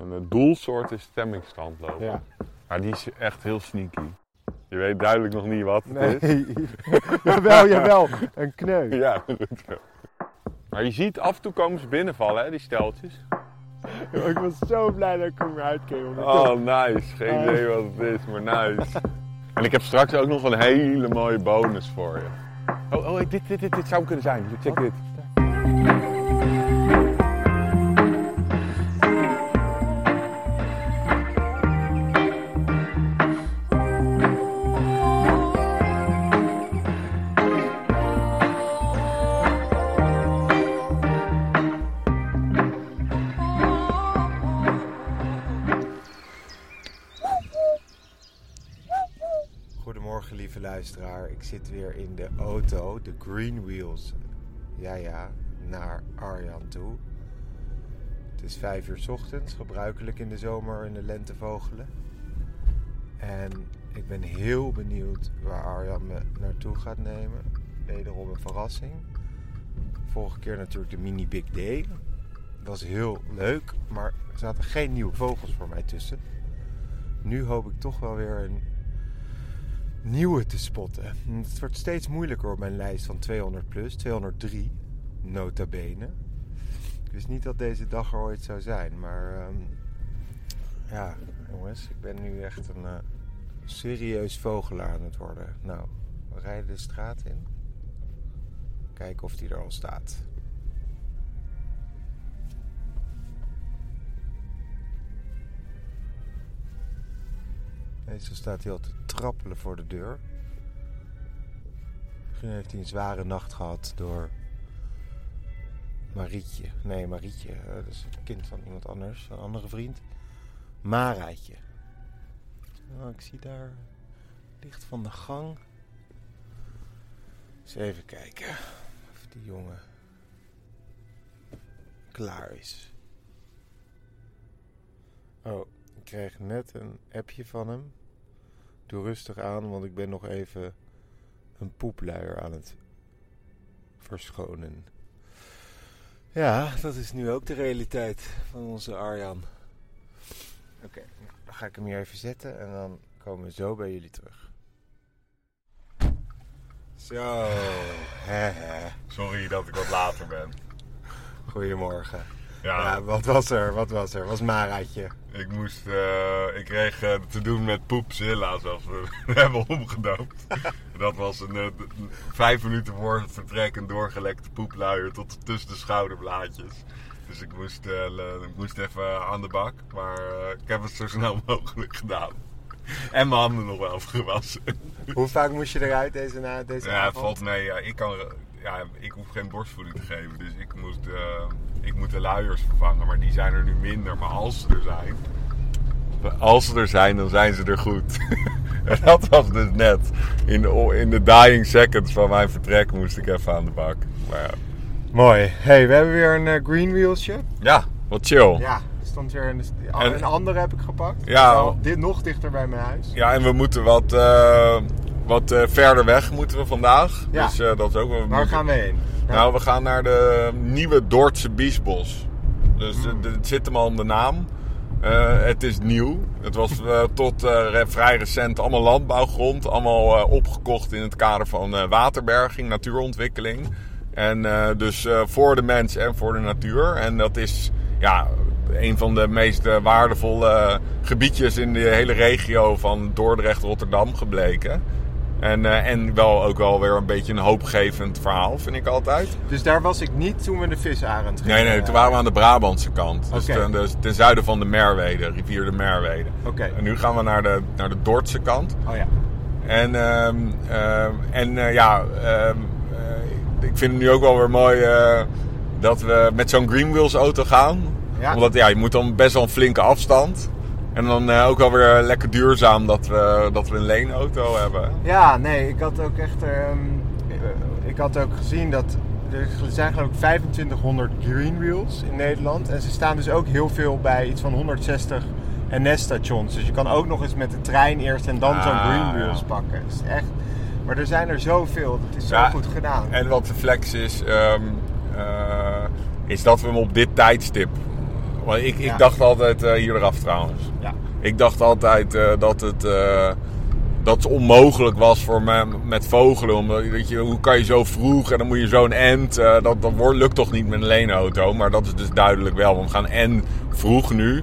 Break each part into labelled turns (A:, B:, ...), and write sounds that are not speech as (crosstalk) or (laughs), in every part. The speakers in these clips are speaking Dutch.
A: En het doelsoort is stemmingstandloper.
B: Ja.
A: Maar die is echt heel sneaky. Je weet duidelijk nog niet wat het is.
B: Nee. (laughs) jawel, jawel. Een kneu.
A: Ja, (laughs) dat is zo. Maar je ziet af en toe komen ze binnenvallen, hè, die steltjes.
B: Ik was zo blij dat ik er uitkeek. want ik
A: Oh, nice. Geen
B: Ah.
A: idee wat het is, maar nice. En ik heb straks ook nog een hele mooie bonus voor je. Oh, oh dit, dit, dit, dit zou hem kunnen zijn. Check dit.
B: Green Wheels. Ja, ja, naar Arjan toe. Het is vijf uur ochtends, gebruikelijk in de zomer in de lente vogelen. En ik ben heel benieuwd waar Arjan me naartoe gaat nemen. Wederom een verrassing. Vorige keer natuurlijk de mini Big Day. Was heel leuk, maar er zaten geen nieuwe vogels voor mij tussen. Nu hoop ik toch wel weer een nieuwe te spotten. En Het wordt steeds moeilijker op mijn lijst van 200 plus, 203 nota bene. Ik wist niet dat deze dag er ooit zou zijn, maar ehm, ja, jongens, ik ben nu echt een eh, serieus vogelaar aan het worden. Nou, we rijden de straat in. Kijken of die er al staat. Meestal staat al te trappelen voor de deur. Misschien heeft hij een zware nacht gehad door Marietje. Nee, Marietje. eh, Dat is het kind van iemand anders. Een andere vriend. Maraatje. Oh, ik zie daar licht van de gang. Eens even kijken of die jongen klaar is. Oh, ik kreeg net een appje van hem. Doe rustig aan, want ik ben nog even een poepluier aan het verschonen. Ja, dat is nu ook de realiteit van onze Arjan. Oké, dan ga ik hem hier even zetten en dan komen we zo bij jullie terug. Zo.
A: Sorry dat ik wat later ben.
B: Goedemorgen.
A: Ja,
B: Ja, wat was er? Wat was er? Was Maraatje?
A: ik moest, eh, ik kreeg eh, te doen met Poepzilla, zoals (laughs) we hebben omgedoopt. (laughs) dat was een, eh, vijf minuten voor het vertrek een doorgelekte poepluier tot tussen de schouderblaadjes. Dus ik moest, ik moest even aan de bak, maar ik heb het zo snel (laughs) mogelijk gedaan. En mijn handen nog wel gewassen.
B: Hoe vaak moest je eruit deze, na, deze
A: Ja,
B: avond?
A: valt mee. Ja, ik, kan, ja, ik hoef geen borstvoeding te geven. Dus ik, moest, eh, ik moet de luiers vervangen. Maar die zijn er nu minder. Maar als ze er zijn... Als ze er zijn, dan zijn ze er goed. (laughs) en dat was dus net. In de, in de dying seconds van mijn vertrek moest ik even aan de bak. Maar ja,
B: Mooi. hey, we hebben weer een eh, green wheelsje.
A: ja wat chill.
B: Ja, er stond weer een,
A: En-
B: een andere heb ik gepakt.
A: Ja.
B: Dit nog dichter bij mijn huis.
A: Ja, en we moeten wat, eh, wat eh, verder weg moeten we vandaag.
B: Ja.
A: Dus eh, dat is ook
B: Waar
A: moeten-
B: gaan we heen?
A: Nou, we gaan naar de nieuwe Dordtse Biesbos. Dus
B: Hmm.
A: eh, het zit hem al in de naam. Het is nieuw. Het was tot vrij recent allemaal landbouwgrond. Allemaal opgekocht in het kader van waterberging, natuurontwikkeling. En dus voor de mens en voor de natuur. En dat is ja, een van de meest waardevolle gebiedjes in de hele regio van Dordrecht-Rotterdam gebleken. En, eh, en wel ook wel weer een beetje een hoopgevend verhaal, vind ik altijd.
B: Dus daar was ik niet toen we de visarend gingen.
A: Nee, nee, toen waren we aan de Brabantse kant. Dus ten, dus ten zuiden van de Merwede, rivier de Merwede.
B: Oké.
A: En nu gaan we naar de, naar de Dordtse kant.
B: Oh ja.
A: En, ehm, ehm, en eh, ja, ehm, eh, ik vind het nu ook wel weer mooi eh, dat we met zo'n Greenwheels auto gaan.
B: Ja.
A: Omdat ja, je moet dan best wel een flinke afstand. En dan eh, ook wel weer lekker duurzaam dat we, dat we een leenauto hebben.
B: Ja, nee, ik had ook echt. ehm, eh, ik had ook gezien dat. Er zijn geloof ik 2500 green wheels in Nederland. En ze staan dus ook heel veel bij iets van 160 NS-stations. Dus je kan ook nog eens met de trein eerst en dan zo'n
A: Ah,
B: green wheels
A: ja.
B: pakken. Het is echt, maar er zijn er zoveel. Dat is zo
A: Ja,
B: goed gedaan.
A: En wat de flex is, ehm, eh, is dat we hem op dit tijdstip Maar ik, ik
B: Ja.
A: dacht altijd eh, hier eraf trouwens.
B: Ja.
A: Ik dacht altijd eh, dat het, eh, dat het onmogelijk was voor me met vogelen. Omdat, weet je, hoe kan je zo vroeg en dan moet je zo'n end. dat dat wordt, lukt toch niet met een leenauto. Maar dat is dus duidelijk wel. Want we gaan en vroeg nu,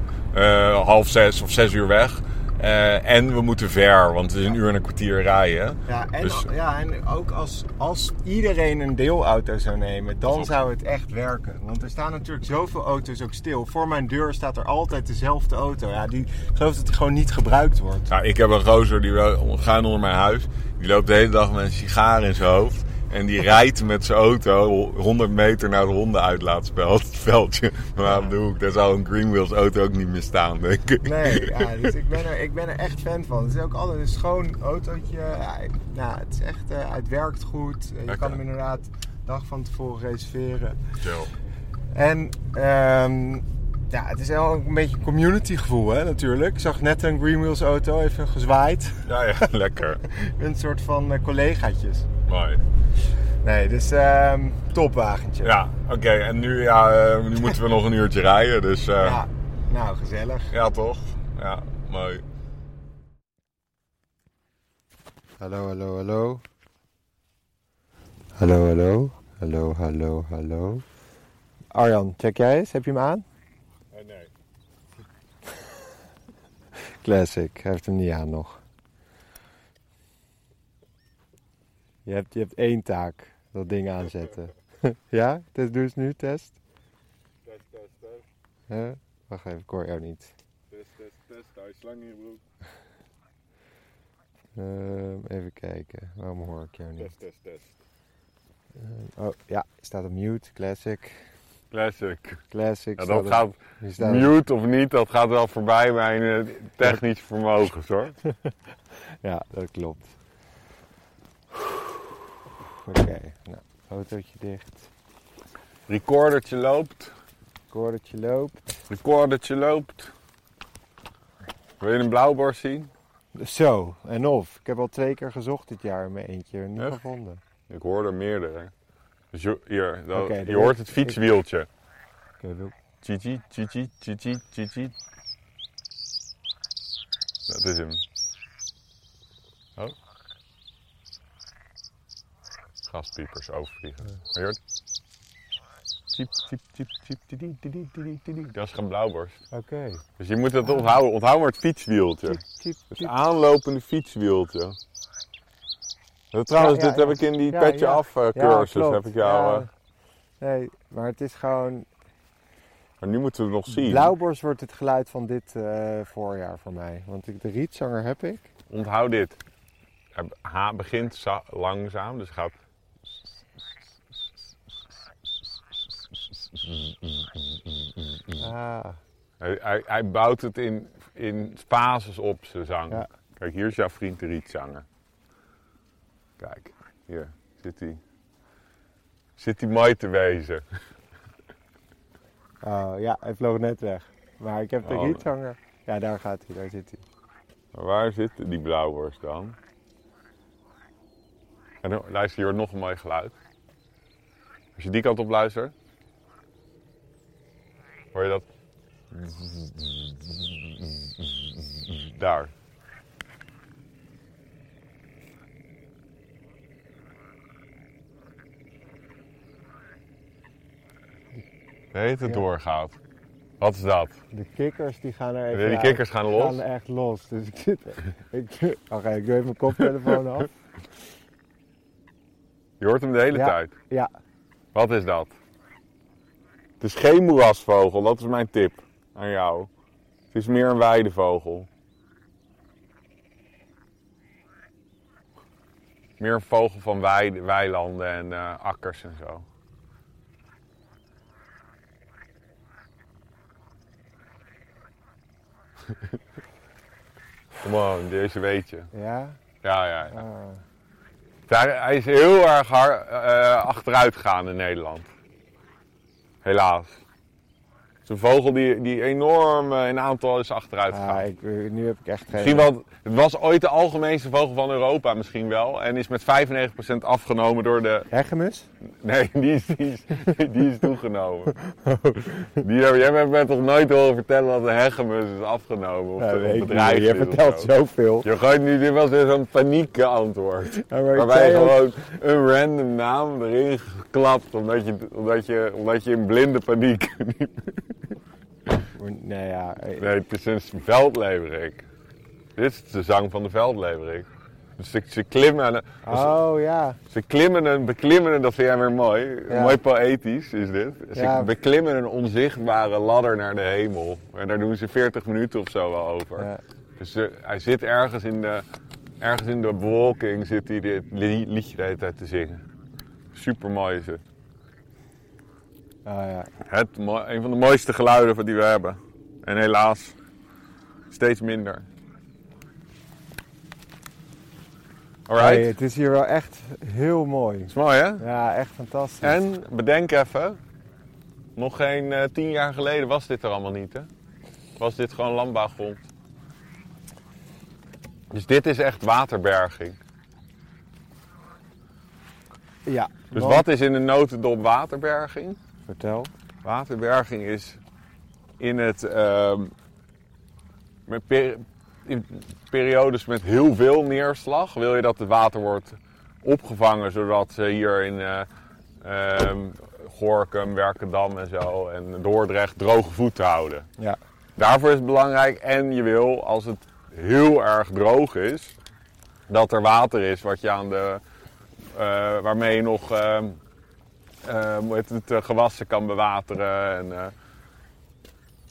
A: half zes of zes uur weg. Eh, en we moeten ver, want het is een uur en een kwartier rijden.
B: Ja, en,
A: Dus-
B: ja, en ook als, als iedereen een deelauto zou nemen, dan zou het echt werken. Want er staan natuurlijk zoveel auto's ook stil. Voor mijn deur staat er altijd dezelfde auto. Ja, die geloof dat die gewoon niet gebruikt wordt.
A: Nou, ik heb een gozer die schuin onder mijn huis. Die loopt de hele dag met een sigaar in zijn hoofd. En die rijdt met zijn auto 100 meter naar het hondenuitlaatveldje. (laughs) Maar op de hoek, daar zou een Greenwheels auto ook niet meer staan, denk ik.
B: Nee, ja, (laughs) dus ik ben, er, ik ben er echt fan van. Het is ook altijd een schoon autootje. Ja, nou, het is echt, eh, het werkt goed. Eh, Je kan hem inderdaad dag van tevoren reserveren.
A: Chill.
B: En ehm, ja, het is wel een beetje een community gevoel, hè, natuurlijk. Ik zag net een Greenwheels auto, even gezwaaid.
A: Ja, ja, (laughs) lekker. (laughs)
B: Een soort van eh, collegaatjes.
A: Mooi.
B: Nee, dus ehm topwagentje.
A: Ja, oké. en nu, ja, eh, nu moeten we nog een uurtje rijden, dus eh, ja.
B: Ja, nou, gezellig.
A: toch? Ja, mooi.
B: Hallo, hallo, hallo. Hallo, hallo. Hallo, hallo, hallo. Arjan, check jij eens? Heb je hem aan?
A: Nee, nee.
B: Classic. Hij heeft hem niet aan nog. Je hebt, je hebt één taak. Dat ding aanzetten. (laughs) ja? Dus doe eens nu, test.
A: Test, test, test.
B: Huh? Wacht even, ik hoor jou niet.
A: Test, test, test. Hou je slang in je broek. (laughs)
B: Ehm, even kijken. Waarom hoor ik jou niet?
A: Test, test, test.
B: Ehm, oh, ja. Staat op mute. Classic.
A: Classic.
B: Classic.
A: Ja, dat gaat, mute of niet, dat gaat wel voorbij mijn eh, technische vermogens hoor. (laughs)
B: Ja, dat klopt. Oké, nou, autootje dicht.
A: Recordertje loopt.
B: Koordertje loopt.
A: Recordertje loopt. Wil je een blauwborst zien?
B: Zo, en of. Ik heb al twee keer gezocht dit jaar in mijn eentje. Niet
A: Echt?
B: gevonden.
A: Ik hoor er meerdere. Dus je, hier, je hoort het fietswieltje.
B: Oké, wil-
A: Chichi, chichi, chichi, chichi. Dat is hem. Oh. Gaspiepers overvliegen. Hoort... Tjip, tjip, tjip, tjip, tidi, tidi, tidi, tidi. Dat is geen blauwborst.
B: Oké.
A: Dus je moet het onthouden. Onthoud maar het fietswieltje. Het
B: tjip.
A: aanlopende fietswieltje. Dat, trouwens, dit heb ik in die petje af eh, cursus. heb ik jou,
B: Ja.
A: eh,
B: Nee, maar het is gewoon...
A: maar nu moeten we het nog zien.
B: Blauwborst wordt het geluid van dit eh, voorjaar voor mij. Want ik, de rietzanger heb ik.
A: Onthoud dit. H begint za- langzaam, dus gaat.
B: Ah,
A: Hij, hij, hij bouwt het in, in fases op, zijn zang.
B: Ja.
A: Kijk, hier is jouw vriend de rietzanger. Kijk, hier zit hij. Zit hij mooi te wezen. (laughs)
B: oh, ja, hij vloog net weg. Maar ik heb de
A: Oh.
B: rietzanger. Ja, daar gaat hij, daar zit hij.
A: Maar waar zit die blauwborst dan? En dan, luister, je hoort nog een mooi geluid. Als je die kant op luistert, hoor je dat? Daar. De hete
B: Ja.
A: doorgaat. Wat is dat?
B: De kikkers die gaan er even
A: die kikkers gaan los?
B: gaan er echt los. Dus ik zit... (laughs) ik, Oké, ik doe even mijn koptelefoon af.
A: Je hoort hem de hele
B: Ja.
A: tijd.
B: Ja,
A: Wat is dat? Het is geen moerasvogel, dat is mijn tip aan jou. Het is meer een weidevogel. Meer een vogel van weide, weilanden en eh, akkers en zo. Kom on, deze weet je.
B: ja.
A: Ja, ja, ja.
B: Ah.
A: Hij, hij is heel erg hard eh, achteruit gegaan in Nederland. Helaas. Een vogel die, die enorm eh, in aantal is achteruit gegaan.
B: Ah, ik, eh, nu heb ik echt geen...
A: Misschien wel, het was ooit de algemeenste vogel van Europa misschien wel. En is met 95% afgenomen door de...
B: Hegemus?
A: Nee, die is, die is, die is toegenomen. Die, jij bent me toch nooit horen vertellen dat de hegemus is afgenomen? Of
B: Ja,
A: de bedrijf
B: Je vertelt zoveel.
A: Je gooit nu, dit was paniekantwoord.
B: Ja, maar ik
A: Waarbij je gewoon een random naam erin geklapt, omdat je, omdat je, omdat je in blinde paniek...
B: Nee, ja. eh,
A: Nee, het is een veldleverik. Dit is de zang van de veldleverik. Dus ze, ze klimmen, en-
B: Oh ja.
A: ze klimmen en beklimmen, en dat vind jij weer mooi.
B: Ja.
A: Mooi poëtisch is dit. Ze
B: Ja.
A: beklimmen een onzichtbare ladder naar de hemel. En daar doen ze 40 minuten of zo wel over.
B: ja.
A: Dus ze- hij zit ergens in de, ergens in de bewolking, zit hij dit li- liedje de hele tijd te zingen. Super mooi is het.
B: Ja.
A: het. Een van de mooiste geluiden die we hebben. En helaas steeds minder. Alright.
B: Hey, het is hier wel echt heel mooi.
A: Is mooi hè?
B: Ja, echt fantastisch.
A: En bedenk even, nog geen eh, tien jaar geleden was dit er allemaal niet hè? Was dit gewoon landbouwgrond. Dus dit is echt waterberging.
B: Ja.
A: Dus
B: want-
A: wat is in de notendop waterberging?
B: Vertel.
A: Waterberging is in het ehm, met in periodes met heel veel neerslag wil je dat het water wordt opgevangen zodat ze hier in ehm, Gorkum, Werkendam en zo en Dordrecht droge voeten houden.
B: Ja.
A: Daarvoor is het belangrijk en je wil als het heel erg droog is dat er water is wat je aan de eh, waarmee je nog eh, heet het, eh, gewassen kan bewateren. En, eh,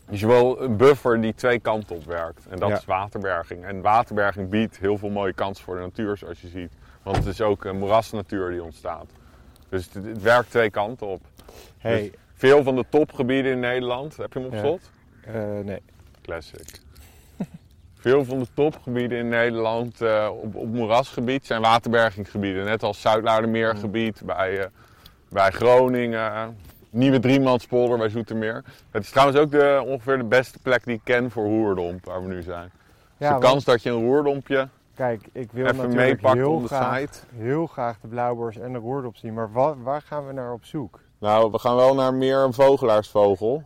A: dus je wil een buffer die twee kanten op werkt. En dat
B: Ja.
A: is waterberging. En waterberging biedt heel veel mooie kansen voor de natuur, zoals je ziet. Want het is ook een moerasnatuur die ontstaat. Dus het, het werkt twee kanten op.
B: Hey,
A: Dus veel van de topgebieden in Nederland, heb je hem op
B: Ja.
A: slot?
B: nee.
A: Classic. (laughs) Veel van de topgebieden in Nederland op, op moerasgebied zijn waterbergingsgebieden. Net als Zuid-Laardermeergebied bij, eh, bij Groningen. Nieuwe Driemanspolder bij Zoetermeer. Het is trouwens ook de, ongeveer de beste plek die ik ken voor roerdomp, waar we nu zijn. Dus
B: Ja,
A: de
B: want-
A: kans dat je een roerdompje
B: Kijk, ik wil
A: even
B: natuurlijk
A: meepakt
B: heel graag,
A: site.
B: heel graag de blauwborst en de roerdop zien. Maar wa- waar gaan we naar op zoek?
A: Nou, we gaan wel naar meer een vogelaarsvogel.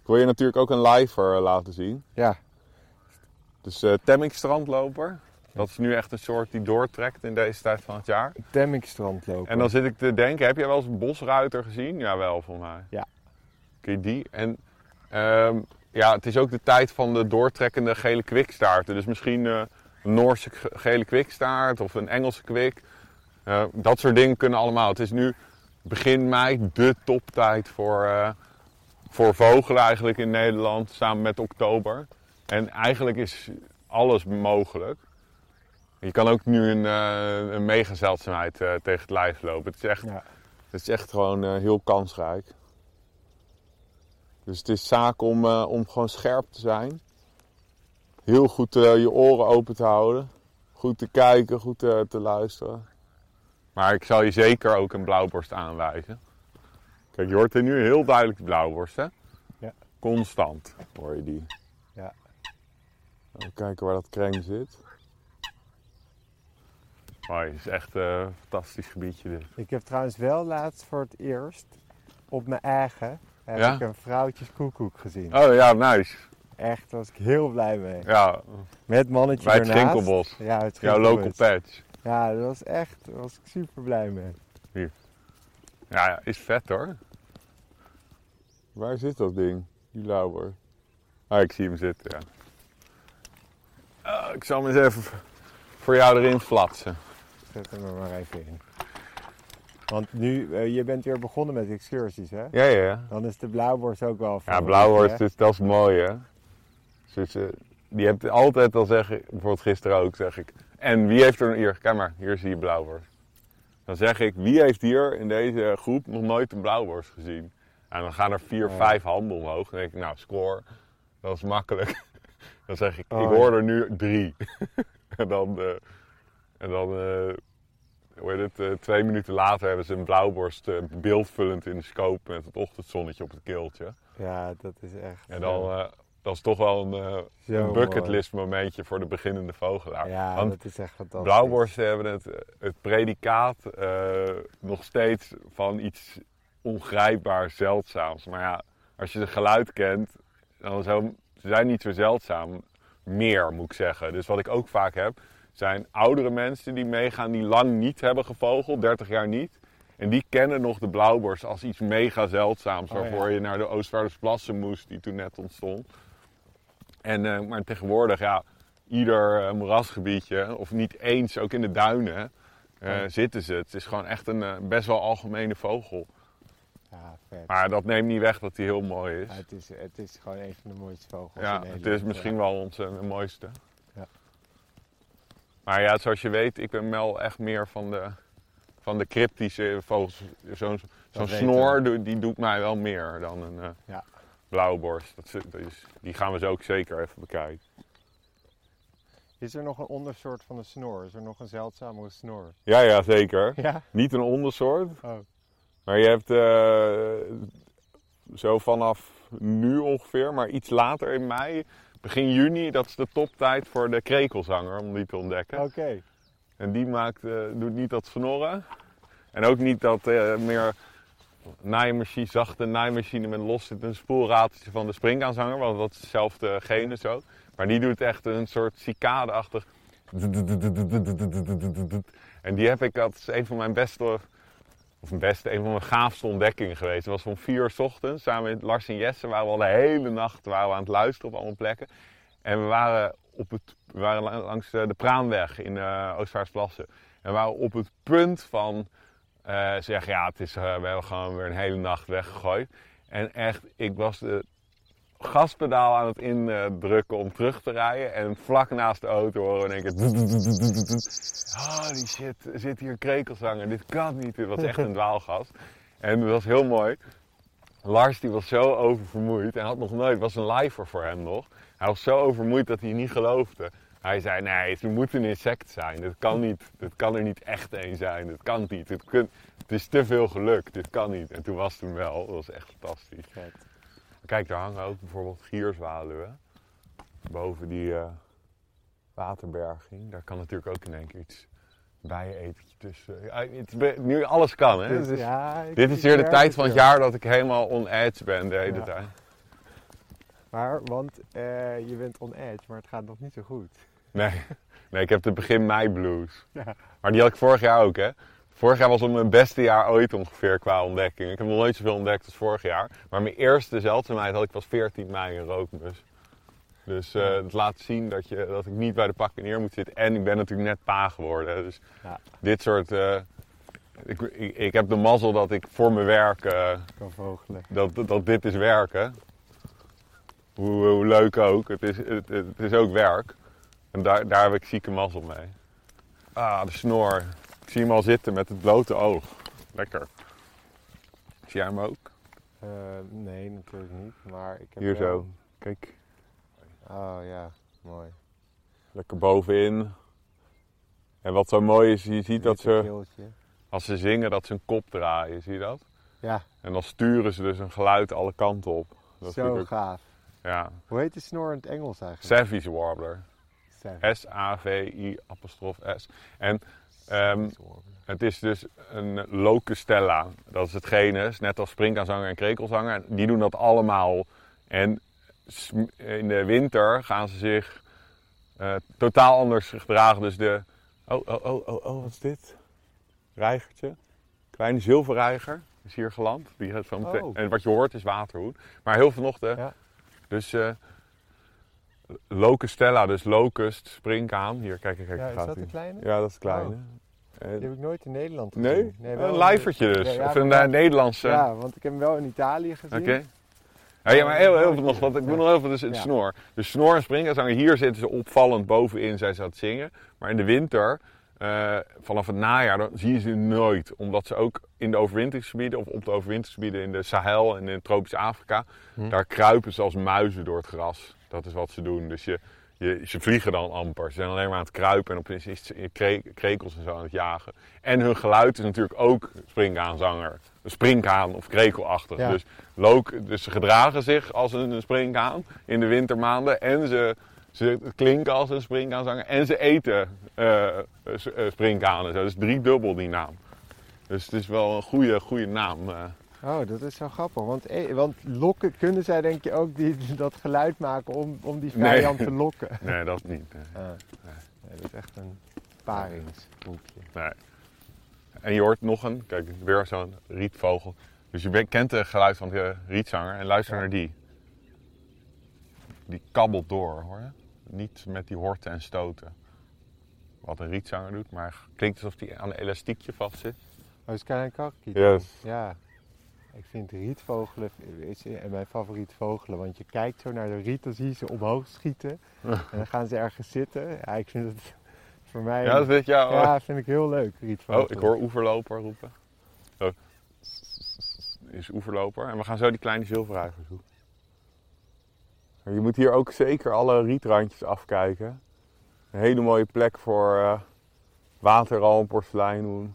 A: Ik wil je natuurlijk ook een liver eh, laten zien.
B: Ja.
A: Dus eh Temmink strandloper. Dat is nu echt een soort die doortrekt in deze tijd van het jaar.
B: Temmingstrand lopen.
A: En dan zit ik te denken, heb jij wel eens een bosruiter gezien? Jawel, voor mij.
B: Ja.
A: Kun je die? En ehm, ja, het is ook de tijd van de doortrekkende gele kwikstaarten. Dus misschien eh, een Noorse ge- gele kwikstaart of een Engelse kwik. Eh, dat soort dingen kunnen allemaal. Het is nu begin mei de toptijd voor, eh, voor vogelen eigenlijk in Nederland, samen met oktober. En eigenlijk is alles mogelijk. Je kan ook nu een, eh een megazeldzaamheid eh, tegen het lijf lopen. Het is echt,
B: Ja.
A: het is echt gewoon eh, heel kansrijk. Dus het is zaak om, om gewoon scherp te zijn. Heel goed je oren open te houden. Goed te kijken, goed te luisteren. Maar ik zal je zeker ook een blauwborst aanwijzen. Kijk, je hoort hier nu heel duidelijk de blauwborst, hè?
B: Ja.
A: Constant hoor je die.
B: Ja.
A: Even kijken waar dat kreng zit. Mooi, het is echt eh, een fantastisch gebiedje dit.
B: Ik heb trouwens wel laatst voor het eerst op mijn eigen heb
A: Ja?
B: ik een vrouwtjeskoekoek gezien.
A: Oh ja, nice.
B: Echt, daar was ik heel blij mee.
A: Ja,
B: Met mannetje
A: bij het
B: ernaast.
A: Schinkelbos.
B: Ja, het
A: Jouw local patch.
B: Ja, dat was echt, daar was ik super blij mee.
A: Ja, ja, is vet hoor. Waar zit dat ding? Die lauwer. Ah, ik zie hem zitten, ja. Ah, ik zal hem eens even voor jou erin flatsen.
B: Zet hem er maar even in. Want nu, eh, je bent weer begonnen met excursies, hè?
A: Ja, ja, ja.
B: Dan is de blauwborst ook wel
A: Ja, is, dat is mooi hè. Dus, eh, die hebt altijd, dan zeg ik, bijvoorbeeld gisteren ook, zeg ik. En wie heeft er hier, kijk maar, hier zie je blauwhorst. Dan zeg ik, wie heeft hier in deze groep nog nooit een blauwhorst gezien? En dan gaan er vier,
B: Ja.
A: vijf handen omhoog. Dan denk ik, nou, score, dat is makkelijk. (laughs) Dan zeg ik,
B: Oh,
A: ik
B: ja.
A: hoor er nu drie. en (laughs) dan, eh, en dan eh, hoe heet het, eh, twee minuten later hebben ze een blauwborst eh, beeldvullend in de scope met het ochtendzonnetje op het keeltje.
B: Ja, dat is echt...
A: En dan, dat is toch wel een, een bucketlist momentje voor de beginnende vogelaar.
B: Ja,
A: Want
B: dat is echt fantastisch.
A: blauwborsten hebben het, het predicaat nog steeds van iets ongrijpbaar zeldzaams. Maar ja, als je het geluid kent, dan zo, ze zijn niet zo zeldzaam meer, moet ik zeggen. Dus wat ik ook vaak heb, zijn oudere mensen die meegaan die lang niet hebben gevogeld, 30 jaar niet. En die kennen nog de blauwborst als iets mega zeldzaams,
B: Oh, ja.
A: waarvoor je naar de Oostvaardersplassen moest, die toen net ontstond. En, eh, maar tegenwoordig, ja, ieder eh, moerasgebiedje, of niet eens, ook in de duinen, eh,
B: Oh.
A: zitten ze. Het is gewoon echt een best wel algemene vogel.
B: Ja, vet.
A: Maar dat neemt niet weg dat hij heel mooi is.
B: Ja, het, is, het is gewoon een van de mooiste vogels
A: Ja,
B: in
A: het is misschien wel onze mooiste. Maar ja, zoals je weet, ik ben wel echt meer van de, van de cryptische vogels. Zo'n snor, doe- die doet mij wel meer dan een eh
B: Ja.
A: blauwborst. Dat, is- dat is- die gaan we zo ook zeker even bekijken.
B: Is er nog een ondersoort van de snor? Is er nog een zeldzamere snor?
A: Ja, ja, zeker.
B: Ja?
A: Niet een ondersoort,
B: Oh,
A: maar je hebt eh, zo vanaf nu ongeveer, maar iets later in mei, begin juni, dat is de toptijd voor de krekelzanger om die te ontdekken.
B: oké.
A: En die maakt, eh, doet niet dat snorren. En ook niet dat eh, meer naaimachine, zachte naaimachine met loszittend spoelrateltje van de springkaanzanger. Want dat is hetzelfde gene zo. Maar die doet echt een soort cicade-achtig... En die heb ik, dat is een van mijn beste, of beste, een van mijn gaafste ontdekkingen geweest. Het was van vier uur ochtends, samen met Lars en Jesse waren we al de hele nacht waren we aan het luisteren op allemaal plekken. En we waren, op het, we waren la- langs de Praanweg in uh. En we waren op het punt van eh, zeggen, ja, het is, eh, we hebben gewoon weer een hele nacht weggegooid. En echt, ik was de gaspedaal aan het indrukken om terug te rijden. En vlak naast de auto horen we in één keer... Holy shit, zit hier een krekelzanger. Dit kan niet. Dit was echt een dwaalgast. En dat was heel mooi. Lars die was zo oververmoeid. En had nog nooit, het was een lifer voor hem nog. Hij was zo overmoeid dat hij niet geloofde. Hij zei, nee, het moet een insect zijn. Dit kan niet. Dit kan er niet echt een zijn. Dit kan niet. Het is te veel geluk. Dit kan niet. En toen was het hem wel. Dat was echt fantastisch. Kijk, daar hangen ook bijvoorbeeld gierzwaluwen. Boven die eh, waterberging. Daar kan natuurlijk ook in één keer iets tussen. Is be- nu alles kan, hè?
B: Dus, ja,
A: dit is weer de tijd van het jaar dat ik helemaal on edge ben de hele
B: Ja.
A: tijd.
B: Maar, want eh, je bent on edge, maar het gaat nog niet zo goed.
A: Nee, nee ik heb de begin mei blues. (laughs)
B: Ja.
A: Maar die had ik vorig jaar ook, hè? Vorig jaar was het mijn beste jaar ooit ongeveer qua ontdekking. Ik heb nog nooit zoveel ontdekt als vorig jaar. Maar mijn eerste zeldzaamheid had ik pas 14 mei in rookmus. Dus eh, het laat zien dat, je, dat ik niet bij de pakken neer moet zitten. En ik ben natuurlijk net pa geworden. Dus
B: Ja.
A: dit soort... eh, ik, ik, ik heb de mazzel dat ik voor mijn werk... eh,
B: Kan vogelen.
A: dat, dat, dat dit is werken. Hoe, hoe leuk ook. Het is, het, het is ook werk. En daar, daar heb ik zieke mazzel mee. Ah, de snor. Ik zie hem al zitten met het blote oog. Lekker. Zie jij hem ook?
B: Eh, nee, natuurlijk niet. Maar ik heb
A: Hier
B: wel-
A: zo. Kijk.
B: Oh ja, mooi.
A: Lekker bovenin. En wat zo mooi is, je ziet dat ze,
B: keeltje.
A: als ze zingen, dat ze een kop draaien. Zie je dat?
B: Ja,
A: En dan sturen ze dus een geluid alle kanten op. Dat
B: zo
A: ik
B: gaaf.
A: ja.
B: Hoe heet de snor in het Engels eigenlijk?
A: Savage Warbler. S-A-V-I apostrof S. En ehm, het is dus een locustella. Dat is het genus, net als springkaanzanger en krekelzanger. Die doen dat allemaal. En in de winter gaan ze zich eh, totaal anders gedragen. Dus de... Oh, oh, oh, oh, oh, wat is dit? Reigertje. Kleine zilverreiger is hier geland. Die gaat zo meteen-
B: Oh.
A: En wat je hoort is waterhoed. Maar heel vanochtend.
B: Ja.
A: Dus eh locustella, dus locust, springkaan. Hier, kijk, kijk, kijk.
B: Ja, is
A: gaat
B: dat de kleine?
A: Ja, dat is het kleine. En-
B: Die heb ik nooit in Nederland
A: nee?
B: gezien. wel
A: een lijfertje dus.
B: Ja, ja,
A: of een
B: maar-
A: eh, Nederlandse.
B: Ja, want ik heb hem wel in Italië gezien.
A: Oké. Ja, ja, maar heel, heel veel
B: Ja.
A: nog, want ik moet nog heel veel, dus het
B: Ja.
A: snor. De snor en springkaanzanger, hier zitten ze opvallend bovenin, zijn ze aan het zingen. Maar in de winter, eh, vanaf het najaar, dan zie je ze nooit. Omdat ze ook in de overwinteringsgebieden, of op de overwinteringsgebieden in de Sahel en in tropisch Afrika,
B: Hm.
A: daar kruipen ze als muizen door het gras. Dat is wat ze doen. Dus je, je ze vliegen dan amper. Ze zijn alleen maar aan het kruipen en het kre- krekels en zo aan het jagen. En hun geluid is natuurlijk ook springkaanzanger. Een springkaan of krekelachtig.
B: Ja.
A: Dus, look, dus ze gedragen zich als een, springkaan in de wintermaanden. En ze, ze klinken als een springkaanzanger. En ze eten springkanen. Zo. Dus driedubbel die naam. Dus het is wel een goede, goede naam.
B: Oh, dat is zo grappig. Want, eh, want lokken, kunnen zij denk je ook die, (laughs) dat geluid maken om, om die
A: Nee.
B: vijand te lokken? (laughs)
A: Nee, dat niet. nee.
B: Ah, nee, dat is echt een paringsboekje.
A: Nee. En je hoort nog een, kijk, weer zo'n rietvogel. Dus je bent- kent het geluid van de rietzanger en luister
B: Ja.
A: naar die. Die kabbelt door, hoor je? Niet met die horten en stoten. Wat een rietzanger doet, maar klinkt alsof die aan een elastiekje vast zit.
B: Oh, is klein kakkie.
A: Yes.
B: Ja. Ik vind rietvogelen is mijn favoriet vogelen. Want je kijkt zo naar de riet, dan zie je ze omhoog schieten. (laughs) en dan gaan ze ergens zitten. Ja, ik vind het (laughs) voor mij...
A: Ja, dat jou.
B: Ja, vind ik heel leuk, rietvogelen.
A: Oh, ik hoor oeverloper roepen. Oh. Is oeverloper. En we gaan zo die kleine zilverreigers zoeken. Je moet hier ook zeker alle rietrandjes afkijken. Een hele mooie plek voor eh wateralm, porseleinhoen.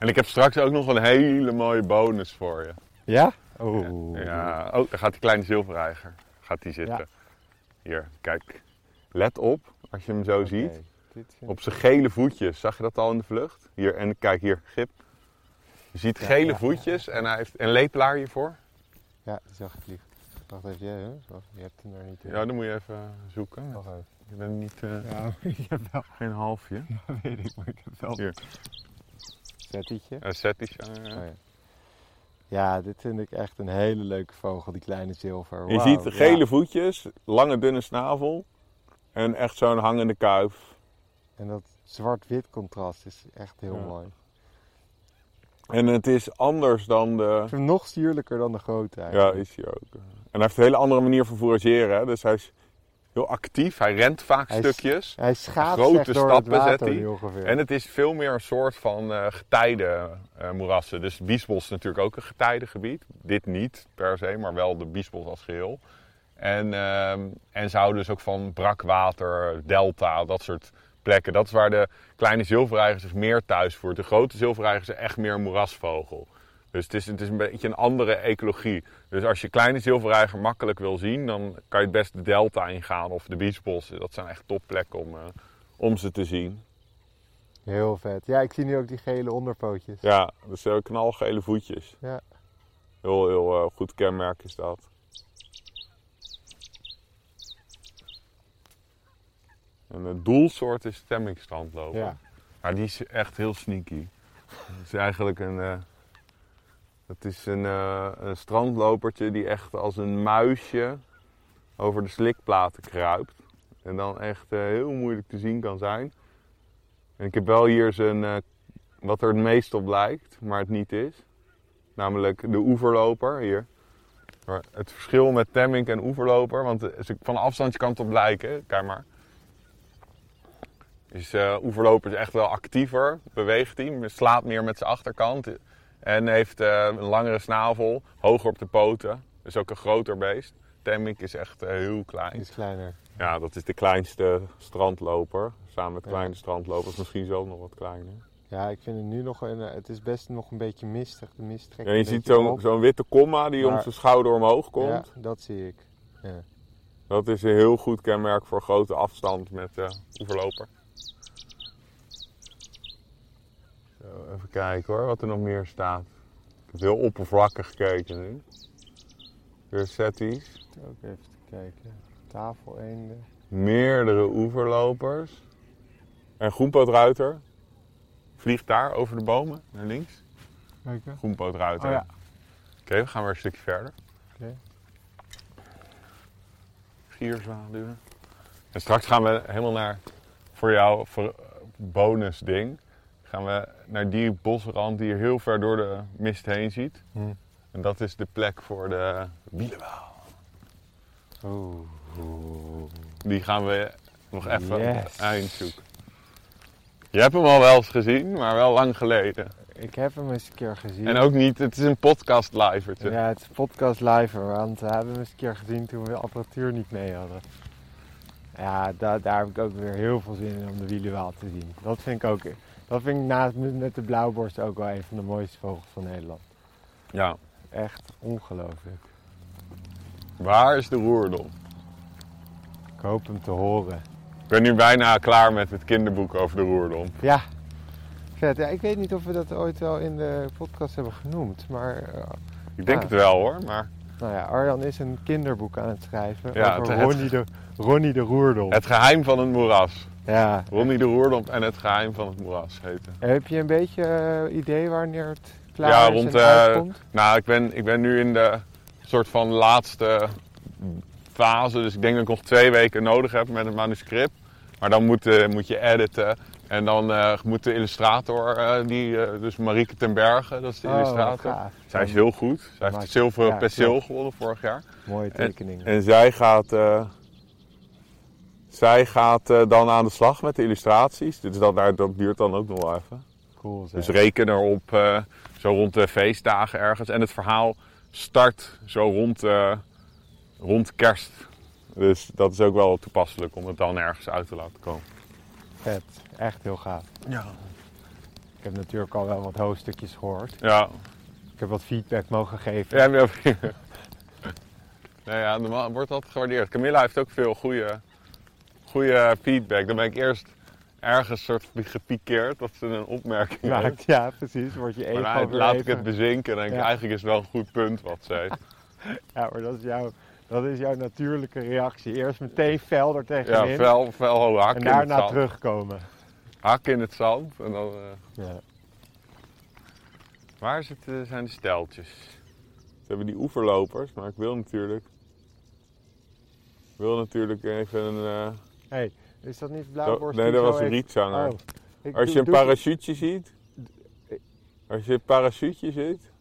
A: En ik heb straks ook nog een hele mooie bonus voor je.
B: Ja? Oh.
A: Ja, oh, daar gaat die kleine zilverreiger. Gaat die zitten.
B: Ja.
A: Hier, kijk. Let op, als je hem zo ziet. Op zijn gele voetjes. Zag je dat al in de vlucht? Hier, en kijk hier, Gip. Je ziet
B: Ja,
A: gele
B: ja,
A: voetjes en hij heeft een lepelaar hiervoor.
B: Ja, die zag ik lief. Wacht even, jij, hè? Wacht, je hebt hem er niet in.
A: Ja, dan moet je even zoeken.
B: Wacht even.
A: Je bent niet, eh,
B: Ja, (laughs) ik heb wel,
A: geen halfje.
B: weet ik, maar ik heb wel...
A: Hier.
B: Settietje.
A: Een settisch. eh,
B: Oh, ja. ja, dit vind ik echt een hele leuke vogel, die kleine zilver.
A: Je ziet de gele
B: ja.
A: voetjes, lange dunne snavel en echt zo'n hangende kuif.
B: En dat zwart-wit contrast is echt heel
A: Ja.
B: mooi.
A: En het is anders dan de...
B: Ik vind hem nog sierlijker dan de grote
A: Ja,
B: eigenlijk.
A: is hij ook. En hij heeft een hele andere manier van fourageren. Hè? Dus hij is heel actief, hij rent vaak
B: Hij
A: stukjes.
B: Hij schaats
A: Grote stappen zet
B: water
A: hij.
B: ongeveer.
A: En het is veel meer een soort van eh getijden eh, moerassen. Dus Biesbos is natuurlijk ook een getijdengebied. Dit niet per se, maar wel de Biesbos als geheel. En, ehm, en ze houden dus ook van brakwater, delta, dat soort plekken. Dat is waar de kleine zilverreiger zich meer thuis voert. De grote zilverreiger is echt meer een moerasvogel. Dus het is, het is een beetje een andere ecologie. Dus als je kleine zilverreiger makkelijk wil zien, dan kan je het best de delta ingaan of de Biesbos. Dat zijn echt topplekken om, eh, om ze te zien.
B: Heel vet. Ja, ik zie nu ook die gele onderpootjes.
A: Ja, dus uh, knalgele voetjes.
B: Ja.
A: Heel, heel uh, goed kenmerk is dat. En het doelsoort is stemmingstrandloper.
B: Ja.
A: Maar die is echt heel sneaky. Het is eigenlijk een... Het is een, uh, een strandlopertje die echt als een muisje over de slikplaten kruipt. En dan echt uh, heel moeilijk te zien kan zijn. En ik heb wel hier zijn, uh, wat er het meest op lijkt, maar het niet is. Namelijk de oeverloper hier. Maar het verschil met temmink en oeverloper, want van afstand kan het op lijken, kijk maar. Is uh, oeverloper is echt wel actiever, beweegt hij, slaat meer met zijn achterkant. En heeft uh, een langere snavel, hoger op de poten. Is ook een groter beest. Temmink is echt uh, heel klein.
B: Die is kleiner.
A: Ja, dat is de kleinste strandloper. Samen met kleine ja. strandlopers, misschien zelfs nog wat kleiner.
B: Ja, ik vind het nu nog een, het is best nog een beetje mistig. De mist trekt
A: ja, je ziet zo'n zo witte komma die maar, om zijn schouder omhoog komt.
B: Ja, dat zie ik. Ja.
A: Dat is een heel goed kenmerk voor grote afstand met uh, oeverloper. Even kijken hoor, wat er nog meer staat. Ik heb heel oppervlakkig gekeken nu. Weer setties.
B: Ook even te kijken. Tafeleenden.
A: Meerdere oeverlopers. En groenpootruiter. Vliegt daar over de bomen naar links.
B: Kijken.
A: Groenpootruiter.
B: Oh, ja.
A: Oké, okay, we gaan weer een stukje verder.
B: Oké. Okay.
A: Gierzwaluwen. En straks gaan we helemaal naar, voor jou, voor bonus ding. Gaan we naar die bosrand die je heel ver door de mist heen ziet.
B: Hm.
A: En dat is de plek voor de wielenwaal.
B: Oeh.
A: Die gaan we nog even
B: yes.
A: eind zoeken. Je hebt hem al wel eens gezien, maar wel lang geleden.
B: Ik heb hem eens een keer gezien.
A: En ook niet, het is een podcast live.
B: Ja, het is podcast live, want we hebben hem eens een keer gezien toen we de apparatuur niet mee hadden. Ja, da- daar heb ik ook weer heel veel zin in om de wielenwaal te zien. Dat vind ik ook, dat vind ik naast met de blauwborst ook wel een van de mooiste vogels van Nederland.
A: Ja.
B: Echt ongelooflijk.
A: Waar is de roerdom?
B: Ik hoop hem te horen.
A: Ik ben nu bijna klaar met het kinderboek over de roerdom.
B: Ja, vet. Ja, ik weet niet of we dat ooit wel in de podcast hebben genoemd, maar eh,
A: Ik denk
B: Ja.
A: het wel hoor, maar
B: nou ja, Arjan is een kinderboek aan het schrijven
A: Ja,
B: over
A: het-
B: Ronnie, de, Ronnie de Roerdom.
A: het geheim van het moeras.
B: Ja.
A: Ronnie de Roerdom en het geheim van het moeras heten.
B: Heb je een beetje eh, idee wanneer het klaar
A: Ja,
B: is
A: rond,
B: en uitkomt?
A: Nou, ik ben, ik ben nu in de soort van laatste fase. Dus ik denk dat ik nog twee weken nodig heb met het manuscript. Maar dan moet, eh, moet je editen. En dan moet de illustrator, die, dus Marieke ten Berge, dat is de
B: Oh,
A: illustrator.
B: gaaf.
A: Zij is heel goed. Zij heeft het zilveren
B: ja,
A: penseel gewonnen vorig jaar.
B: Mooie tekeningen.
A: En zij gaat, zij gaat eh, dan aan de slag met de illustraties. Dus dat, daar- dat duurt dan ook nog wel even.
B: cool zeg.
A: Dus reken erop eh, zo rond de feestdagen ergens. En het verhaal start zo rond, eh, rond kerst. Dus dat is ook wel toepasselijk om het dan ergens uit te laten komen.
B: Vet. Echt heel gaaf.
A: Ja.
B: Ik heb natuurlijk al wel wat hoofdstukjes gehoord.
A: Ja.
B: Ik heb wat feedback mogen geven.
A: ja maar- (laughs) nee, ja, normaal wordt dat gewaardeerd. Camilla heeft ook veel goede, goede feedback. Dan ben ik eerst ergens soort gepikeerd dat ze een opmerking
B: Ja,
A: heeft.
B: ja, precies. Word je even
A: Maar dan laat ik het bezinken en denk ik,
B: Ja.
A: eigenlijk is het wel een goed punt wat ze heeft. (laughs)
B: Ja, maar dat is, jouw, dat is jouw natuurlijke reactie. Eerst meteen fel er
A: Ja,
B: tegenin.
A: fel, fel hak
B: en daarna terugkomen.
A: Hak in het zand en dan... eh,
B: Ja.
A: Waar zitten, zijn de steltjes? Ze hebben die oeverlopers, maar ik wil natuurlijk... Ik wil natuurlijk even een... eh,
B: hey, is dat niet blauwborst?
A: nee, dat was een rietzanger.
B: Oh, ik
A: Als
B: doe-
A: je een parachute ziet... Als je een parachute ziet...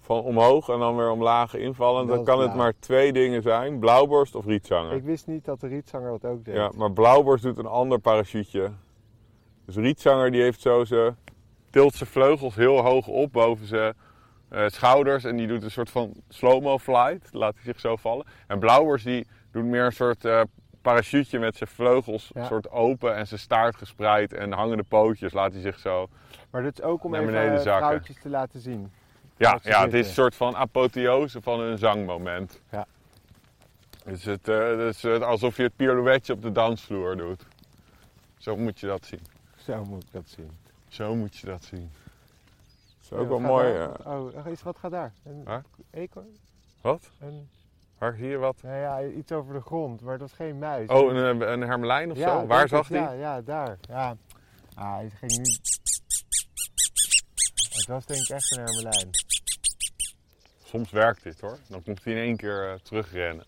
A: Van omhoog en dan weer omlaag invallen... Dan kan het maar twee dingen zijn. Blauwborst of rietzanger.
B: Ik wist niet dat de rietzanger dat ook deed.
A: Ja, maar blauwborst doet een ander parachute. Dus rietzanger die heeft zo ze tilt zijn vleugels heel hoog op boven zijn eh, schouders en die doet een soort van slow-mo flight, laat hij zich zo vallen. En blauwborst die doet meer een soort eh parachute met zijn vleugels
B: Ja.
A: soort open en zijn staart gespreid en hangende pootjes laat hij zich zo.
B: Maar dit is ook om
A: Naar
B: even
A: beneden
B: eh,
A: zakken.
B: vrouwtjes te laten zien.
A: Ja, ja het is een soort van apotheose van een zangmoment.
B: Ja.
A: Dus het, eh, het is alsof je het pirouetje op de dansvloer doet. Zo moet je dat zien.
B: Zo moet ik dat zien.
A: Zo moet je dat zien. Dat is
B: Ja,
A: ook wel mooi. eh.
B: daar? Oh, is, wat gaat daar? Een
A: Waar?
B: eekhoorn?
A: Wat?
B: Een,
A: Waar zie je wat?
B: nou ja, iets over de grond, maar dat is geen muis.
A: Oh, een, een hermelijn of
B: Ja,
A: zo? Waar zag hij?
B: Ja, ja, daar. Ja. Ah, hij ging nu... Het was denk ik echt een hermelijn.
A: Soms werkt dit hoor. Dan komt hij in één keer eh, terugrennen.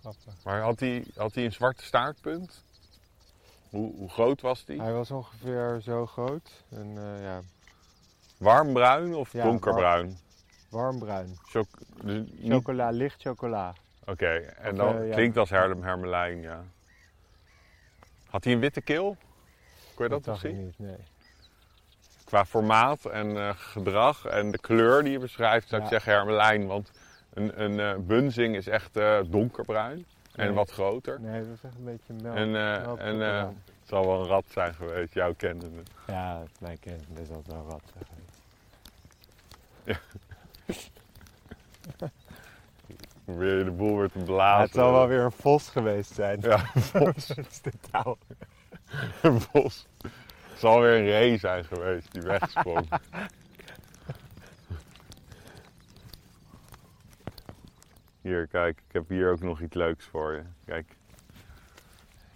B: Grappig.
A: Maar had hij, had hij een zwarte staartpunt? Hoe, hoe groot was die?
B: Hij was ongeveer zo groot. En eh, ja,
A: Warm bruin of
B: Ja,
A: donkerbruin?
B: Warmbruin.
A: Choc- dus niet-
B: Chocola, licht chocola.
A: Oké, en
B: Of,
A: dan
B: eh, ja.
A: klinkt als her- hermelijn, ja. Had hij een witte keel? Kon je dat, nog
B: ik
A: zien?
B: niet, nee.
A: Qua formaat en eh, gedrag en de kleur die je beschrijft, zou ik
B: Ja.
A: zeggen hermelijn. Want een, een eh, bunzing is echt donkerbruin en wat groter.
B: Nee, dat is echt een beetje melk.
A: En,
B: melk
A: en het zal wel een rat zijn geweest, jouw kennende.
B: Ja, het mij kent. Dat zal wel wat zeggen. (laughs) (laughs)
A: Probeer je de boel weer te
B: Ja,
A: blazen.
B: het zal wel weer een vos geweest zijn.
A: Ja, (laughs)
B: Dat is de touw. (laughs)
A: een bos. Het zal weer een ree zijn geweest die wegsprong. Hier, kijk, ik heb hier ook nog iets leuks voor je. Kijk.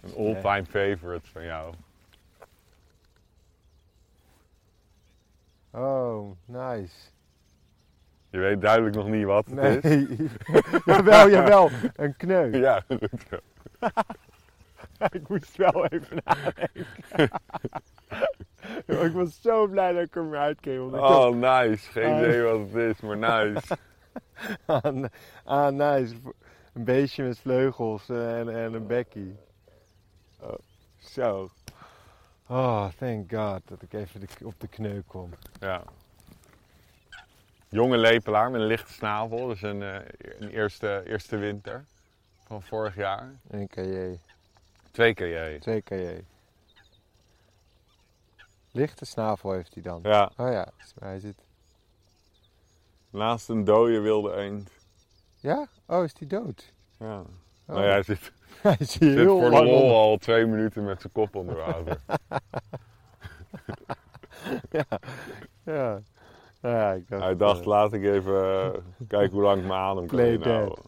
A: Een all-time favorite van jou.
B: Oh, nice.
A: Je weet duidelijk nog niet wat het is.
B: Nee. (laughs) jawel, jawel. Een kneu. (laughs)
A: Ja, dat lukt wel.
B: Ik moest wel even nadenken. (laughs) ik was zo blij dat ik er want ik
A: Oh, nice. Geen
B: Ah.
A: idee wat het is, maar nice.
B: ah, ah, nice. Een beestje met vleugels eh, en, en een bekkie. Oh, zo. Oh, thank god dat ik even de- op de kneu kom.
A: Ja. Jonge lepelaar met een lichte snavel. Dus een, eh, een eerste, eerste winter van vorig jaar.
B: 1 kj,
A: Twee keer
B: 2 kj. Lichte snavel heeft hij dan.
A: Ja,
B: Oh ja, hij zit...
A: naast een dode wilde eend.
B: Ja? Oh, is die dood?
A: Ja.
B: Oh.
A: Nou ja, hij zit, (laughs)
B: hij
A: zit
B: heel
A: voor de lol al twee minuten met zijn kop onder water. (laughs)
B: Ja. Ja. Ja, ik dacht...
A: Hij dacht,
B: eh,
A: laat ik even eh, kijken hoe lang ik mijn adem kan inhouden.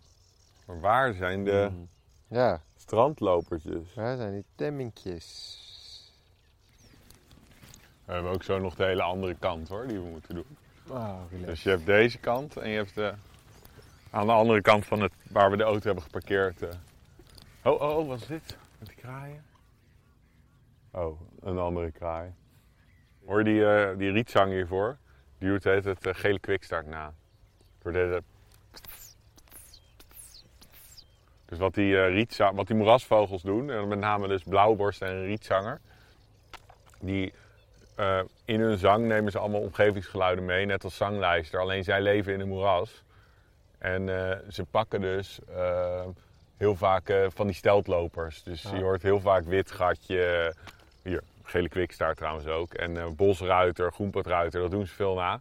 A: Maar waar zijn de
B: mm. Ja,
A: strandlopertjes?
B: waar zijn die temmingjes?
A: We hebben ook zo nog de hele andere kant hoor, die we moeten doen.
B: Relax.
A: Dus je hebt deze kant en je hebt de, aan de andere kant van het, waar we de auto hebben geparkeerd. eh. Oh, oh, oh, wat is dit? Met die kraaien? Oh, een andere kraai. Hoor je die, eh, die rietzang hiervoor? Doet heet het eh, gele kwikstart na. Door deze... Dus wat die, rietza- wat die moerasvogels doen, en met name dus blauwborst en rietzanger, die eh, in hun zang nemen ze allemaal omgevingsgeluiden mee, net als zanglijster. Alleen zij leven in een moeras. En ze pakken dus heel vaak van die steltlopers. Dus
B: Ja.
A: je hoort heel vaak wit gatje. Hier, gele kwikstaart trouwens ook. En eh, bosruiter, groenpadruiter, dat doen ze veel na.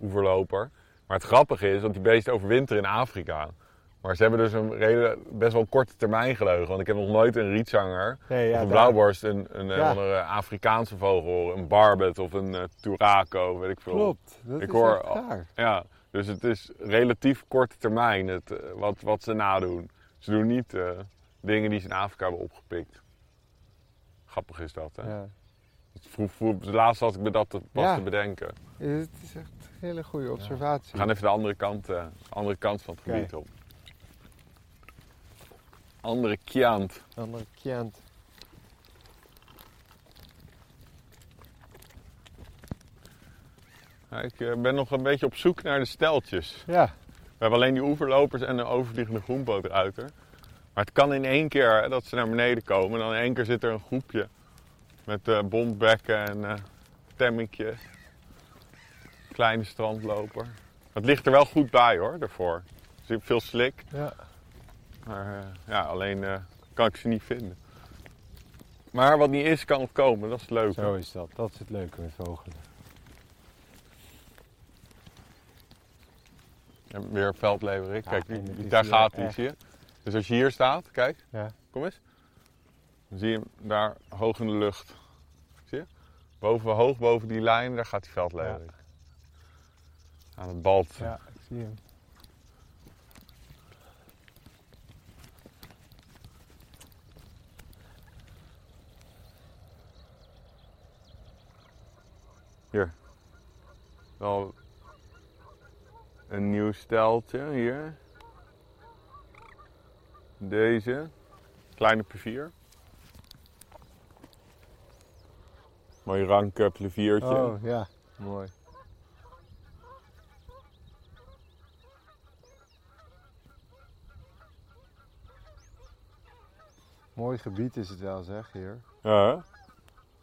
A: Oeverloper. Maar het grappige is dat die beesten overwinteren in Afrika. Maar ze hebben dus een reden, best wel korte termijn geheugen. Want ik heb nog nooit een rietzanger
B: Nee, ja,
A: of een blauwborst, een, een
B: Ja.
A: andere Afrikaanse vogel, een barbet of een eh turaco, weet ik veel.
B: Klopt, dat
A: Ik
B: is
A: hoor
B: raar.
A: Ja, dus het is relatief korte termijn het, eh, wat, wat ze nadoen. Ze doen niet eh, dingen die ze in Afrika hebben opgepikt. Grappig is dat, hè?
B: Ja.
A: Vroeg, vroeg, laatst had ik me dat pas
B: Ja.
A: te bedenken.
B: Het is echt een hele goede observatie.
A: We gaan even de andere kant, eh, andere kant van het gebied op. Andere Kiant.
B: Andere Kiant.
A: Ik eh, ben nog een beetje op zoek naar de steltjes.
B: Ja,
A: We hebben alleen die oeverlopers en de overvliegende groenpootruiter. Maar het kan in één keer hè, dat ze naar beneden komen. En dan in één keer zit er een groepje met eh bontbekken en eh temmingjes. Kleine strandloper. Het ligt er wel goed bij hoor, daarvoor. Je hebt veel slik.
B: ja.
A: Maar eh, ja, alleen kan ik ze niet vinden. Maar wat niet is, kan nog komen. Dat is het leuke.
B: Zo is dat. Dat is het leuke met vogelen.
A: En weer veldleverik.
B: Ja,
A: Kijk, die-
B: het
A: daar
B: hier
A: gaat zie je. Dus als je hier staat, kijk,
B: Ja.
A: kom eens. Dan zie je hem daar hoog in de lucht. Zie je? Boven, hoog boven die lijn, daar gaat die veldleverik. Aan het balt.
B: ja, ik zie hem.
A: Hier. Wel een nieuw steltje hier. Deze. Kleine plevier. Mooi ranke pleviertje.
B: Oh, ja. Mooi. Mooi gebied is het wel, zeg hier.
A: Ja?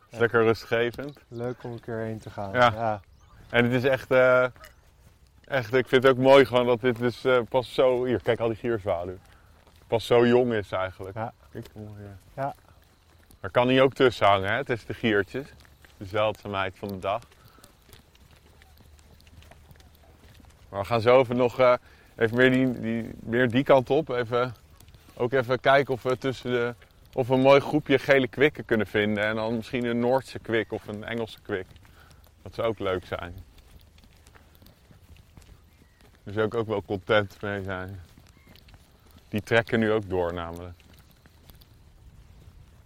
A: Is Lekker rustgevend.
B: Leuk om een keer heen te gaan.
A: Ja.
B: ja.
A: En het is echt, eh, echt, ik vind het ook mooi gewoon dat dit dus eh, pas zo, hier kijk al die gierzwaluw, pas zo jong is eigenlijk.
B: Ja.
A: Kijk, ongeveer.
B: Ja.
A: Maar kan hij ook tussen hangen, hè? tussen de giertjes. De zeldzaamheid van de dag. We gaan zo even nog eh, even meer die, die, meer die kant op. Even, ook even kijken of we tussen de, of we een mooi groepje gele kwikken kunnen vinden. En dan misschien een Noordse kwik of een Engelse kwik. Dat zou ook leuk zijn. Daar zou ik ook wel content mee zijn. Die trekken nu ook door namelijk.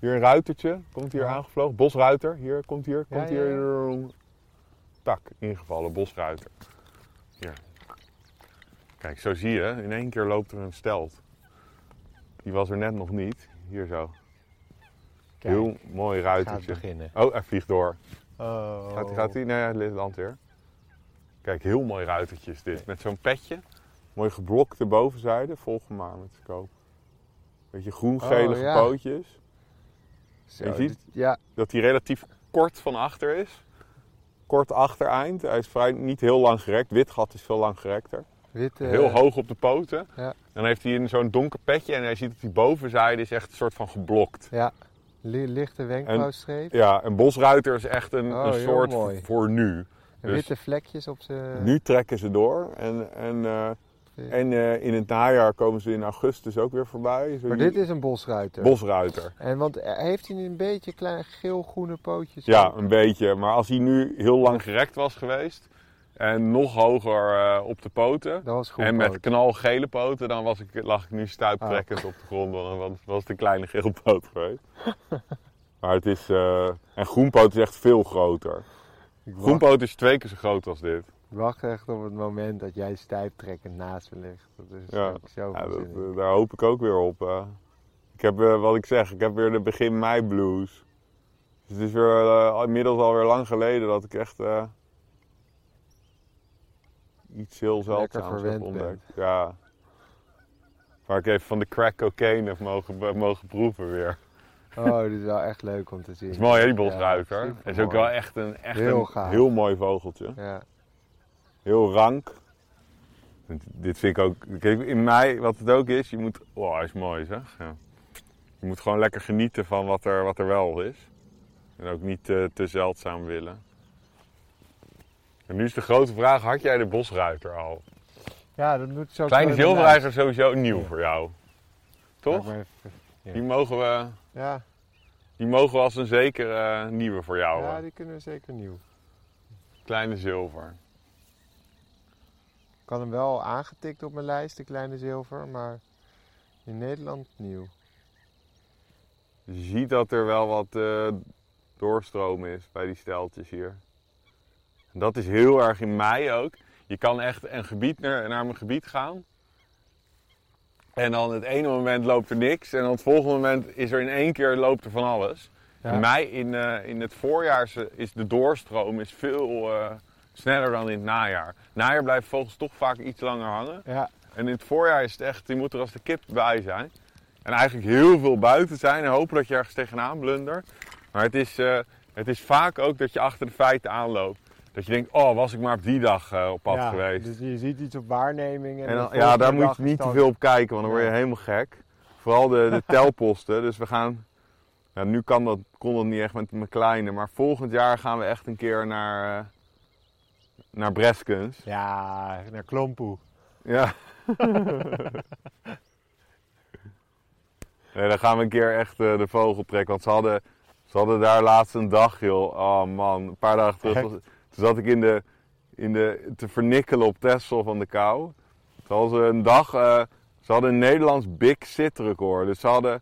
A: Hier een ruitertje, komt hier
B: Ja.
A: aangevlogen. Bosruiter, hier, komt hier, komt
B: ja,
A: hier. Tak, ingevallen, bosruiter. Hier. Kijk, zo zie je, in één keer loopt er een stelt. Die was er net nog niet. Hier zo.
B: Kijk,
A: Heel mooi
B: gaat
A: ruitertje.
B: beginnen.
A: Oh, hij vliegt door.
B: Oh.
A: Gaat hij? Gaat hij? Nee, hij landt weer. Kijk, heel mooi ruitertje is dit. Met zo'n petje. Mooi geblokte bovenzijde. Volg hem maar met de koop. Beetje groen-gelige
B: Oh, ja.
A: pootjes.
B: Zo,
A: je ziet-
B: dit- Ja,
A: Dat hij relatief kort van achter is. Kort achtereind. Hij is vrij niet heel lang gerekt. Wit gat is veel lang gerekter.
B: Wit, eh,
A: Heel hoog op de poten.
B: Ja.
A: Dan heeft hij zo'n donker petje en hij ziet dat die bovenzijde is echt een soort van geblokt.
B: Ja, li- lichte wenkbrauwstreep.
A: Ja, een bosruiter is echt een,
B: Oh,
A: een soort
B: mooi.
A: voor nu. Dus-
B: witte vlekjes op zijn...
A: Nu trekken ze door en, en, en eh, in het najaar komen ze in augustus ook weer voorbij. Zo
B: Maar dit is een bosruiter.
A: bosruiter.
B: En want eh, heeft hij een beetje klein geel-groene pootjes?
A: Ja, een beetje. Maar als hij nu heel lang gerekt was geweest en nog hoger eh, op de poten
B: Dat was goed.
A: en met knalgele poten, dan was ik, lag ik nu stuiptrekkend op de grond. Want dan was, het een kleine geel poot geweest. (laughs) maar het is... en groenpoot is echt veel groter. Groenpoot is twee keer zo groot als dit.
B: Ik wacht echt op het moment dat jij stuiptrekkend naast me ligt. Dat is
A: Ja.
B: zo
A: Ja, dat, daar hoop ik ook weer op. ik heb, eh, wat ik zeg, ik heb weer de begin mei blues. Dus het is weer, eh, inmiddels alweer lang geleden dat ik echt eh, iets heel zeldzaams heb ontdekt. Ja. Waar ik even van de crack cocaine heb mogen, mogen proeven weer.
B: Oh, dit is wel echt leuk om te (laughs) zien.
A: Dat is mooi hè, die
B: Ja,
A: bosruiter. Het is ook wel echt een, echt
B: Heel
A: een heel mooi vogeltje.
B: Ja.
A: Heel rank. Dit vind ik ook. Kijk, in mei, wat het ook is, je moet. Oh, is mooi zeg. Ja. Je moet gewoon lekker genieten van wat er, wat er wel is. En ook niet eh, te zeldzaam willen. En nu is de grote vraag: had jij de bosruiter al?
B: ja, dat moet zo
A: Kleine zilverreiger is sowieso nieuw
B: Ja.
A: voor jou. Toch?
B: Ja.
A: Die mogen we,
B: Ja,
A: die mogen we als een zeker eh, nieuwe voor jou.
B: ja, die kunnen we zeker nieuw.
A: Kleine zilver.
B: Ik had hem wel aangetikt op mijn lijst, de kleine zilver, maar in Nederland nieuw.
A: Je ziet dat er wel wat eh, doorstroom is bij die steltjes hier. En dat is heel erg in mei ook. Je kan echt een gebied naar, naar mijn gebied gaan. En dan het ene moment loopt er niks. En dan het volgende moment is er in één keer loopt er van alles.
B: Ja.
A: In mei, in, eh, in het voorjaar is, is de doorstroom is veel eh, sneller dan in het najaar. Najaar blijven vogels toch vaak iets langer hangen.
B: Ja,
A: En in het voorjaar is het echt, je moet er als de kip bij zijn. En eigenlijk heel veel buiten zijn en hopen dat je ergens tegenaan blundert. Maar het is, eh, het is vaak ook dat je achter de feiten aanloopt. Dat je denkt, oh, was ik maar op die dag eh, op pad
B: ja,
A: geweest.
B: Dus je ziet iets op waarneming en,
A: en dan, ja, daar moet je niet te veel op kijken, want dan word je
B: Ja.
A: helemaal gek. Vooral de, de (laughs) telposten. Dus we gaan, ja, nu kan dat, kon dat niet echt met mijn kleine. Maar volgend jaar gaan we echt een keer naar, eh, naar Breskens.
B: Ja, naar Klompoe.
A: Ja. (laughs) nee, dan gaan we een keer echt eh, de vogel trekken. Want ze hadden, ze hadden daar laatst een dag, joh. Oh man, een paar dagen terug. Was- toen zat ik in de, in de, te vernikkelen op Texel van de kou. Toen hadden ze een dag, eh, ze hadden een Nederlands Big Sit record. Dus ze hadden,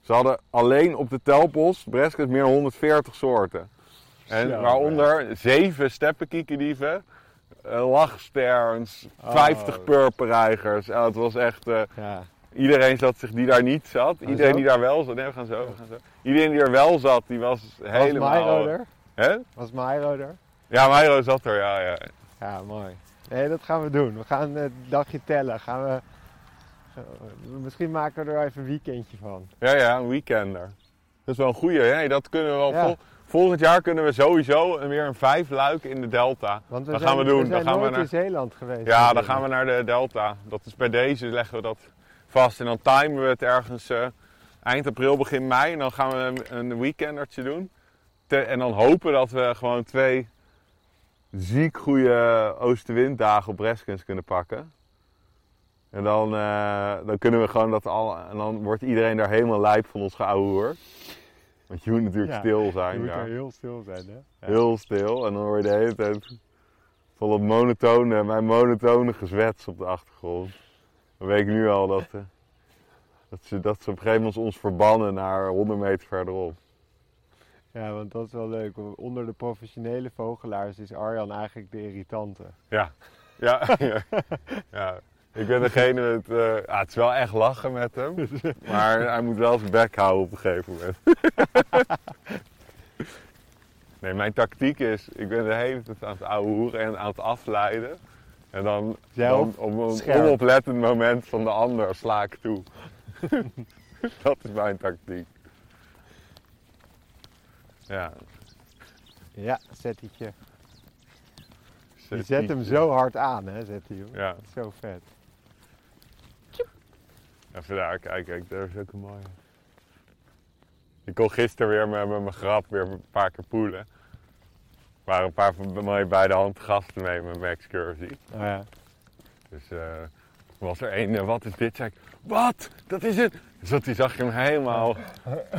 A: ze hadden alleen op de telpost, Breskens, meer dan 140 soorten. En
B: Zo,
A: waaronder zeven steppenkiekendieve, eh, lachsterns,
B: Oh.
A: 50 purperreigers. Ja, het was echt... eh,
B: Ja.
A: iedereen zat zich die daar niet zat.
B: Oh,
A: Iedereen
B: zo?
A: die daar wel zat. Nee, we gaan zo, we gaan zo. Iedereen die er wel zat, die was
B: Was
A: helemaal...
B: Mairo er?
A: Hè?
B: Was Mairo er?
A: Ja, Mairo zat er, ja, ja.
B: Ja, mooi. Nee, dat gaan we doen. We gaan het dagje tellen. Gaan we... Misschien maken we er even een weekendje van.
A: Ja, ja, een weekender. Dat is wel een goeie, hè? Dat kunnen we wel...
B: Ja.
A: vol- volgend jaar kunnen we sowieso weer een vijf luik in de Delta.
B: Want we
A: Dat
B: zijn,
A: gaan we doen.
B: We zijn
A: Dan gaan we naar-
B: in Zeeland geweest.
A: Ja, dan gaan we naar de Delta. Dat is bij deze, leggen we dat vast. En dan timen we het ergens eh, eind april, begin mei. En dan gaan we een, een weekendertje doen. Te- en dan hopen dat we gewoon twee ziek goede oostenwinddagen op Breskens kunnen pakken. En dan, eh, dan kunnen we gewoon dat al. En dan wordt iedereen daar helemaal lijp van ons geouwehoerd. Want je moet natuurlijk
B: Ja,
A: stil
B: Je
A: zijn
B: moet
A: daar.
B: er heel stil zijn, hè? Ja.
A: Heel stil. En dan hoor je de hele tijd van dat monotone, mijn monotone gezwets op de achtergrond. Dan weet ik nu al dat, eh, dat, ze, dat ze op een gegeven moment ons verbannen naar 100 meter verderop.
B: Ja, want dat is wel leuk. Onder de professionele vogelaars is Arjan eigenlijk de irritante.
A: Ja, ja, (laughs) ja. ja. Ik ben degene met. ah, het is wel echt lachen met hem. (laughs) Maar hij moet wel zijn bek houden op een gegeven moment. (laughs) Nee, mijn tactiek is: ik ben de hele tijd aan het ouwe hoeren en aan het afleiden. En dan, dan op een
B: scherp.
A: onoplettend moment van de ander sla ik toe. (laughs) Dat is mijn tactiek. Ja.
B: Ja, Zettietje. Je
A: Zet
B: hem zo hard aan, hè, zet hij.
A: Ja,
B: Zo vet.
A: Even daar kijken. Kijk, daar is ook een mooie. Ik kon gisteren weer met, met mijn grap weer een paar keer poelen. Er waren een paar van mooie bij de hand gasten mee met mijn excursie.
B: Oh, ja.
A: Dus eh, was er één, eh, wat is dit? Zei ik, wat? Dat is het! Dus dat die zag je hem helemaal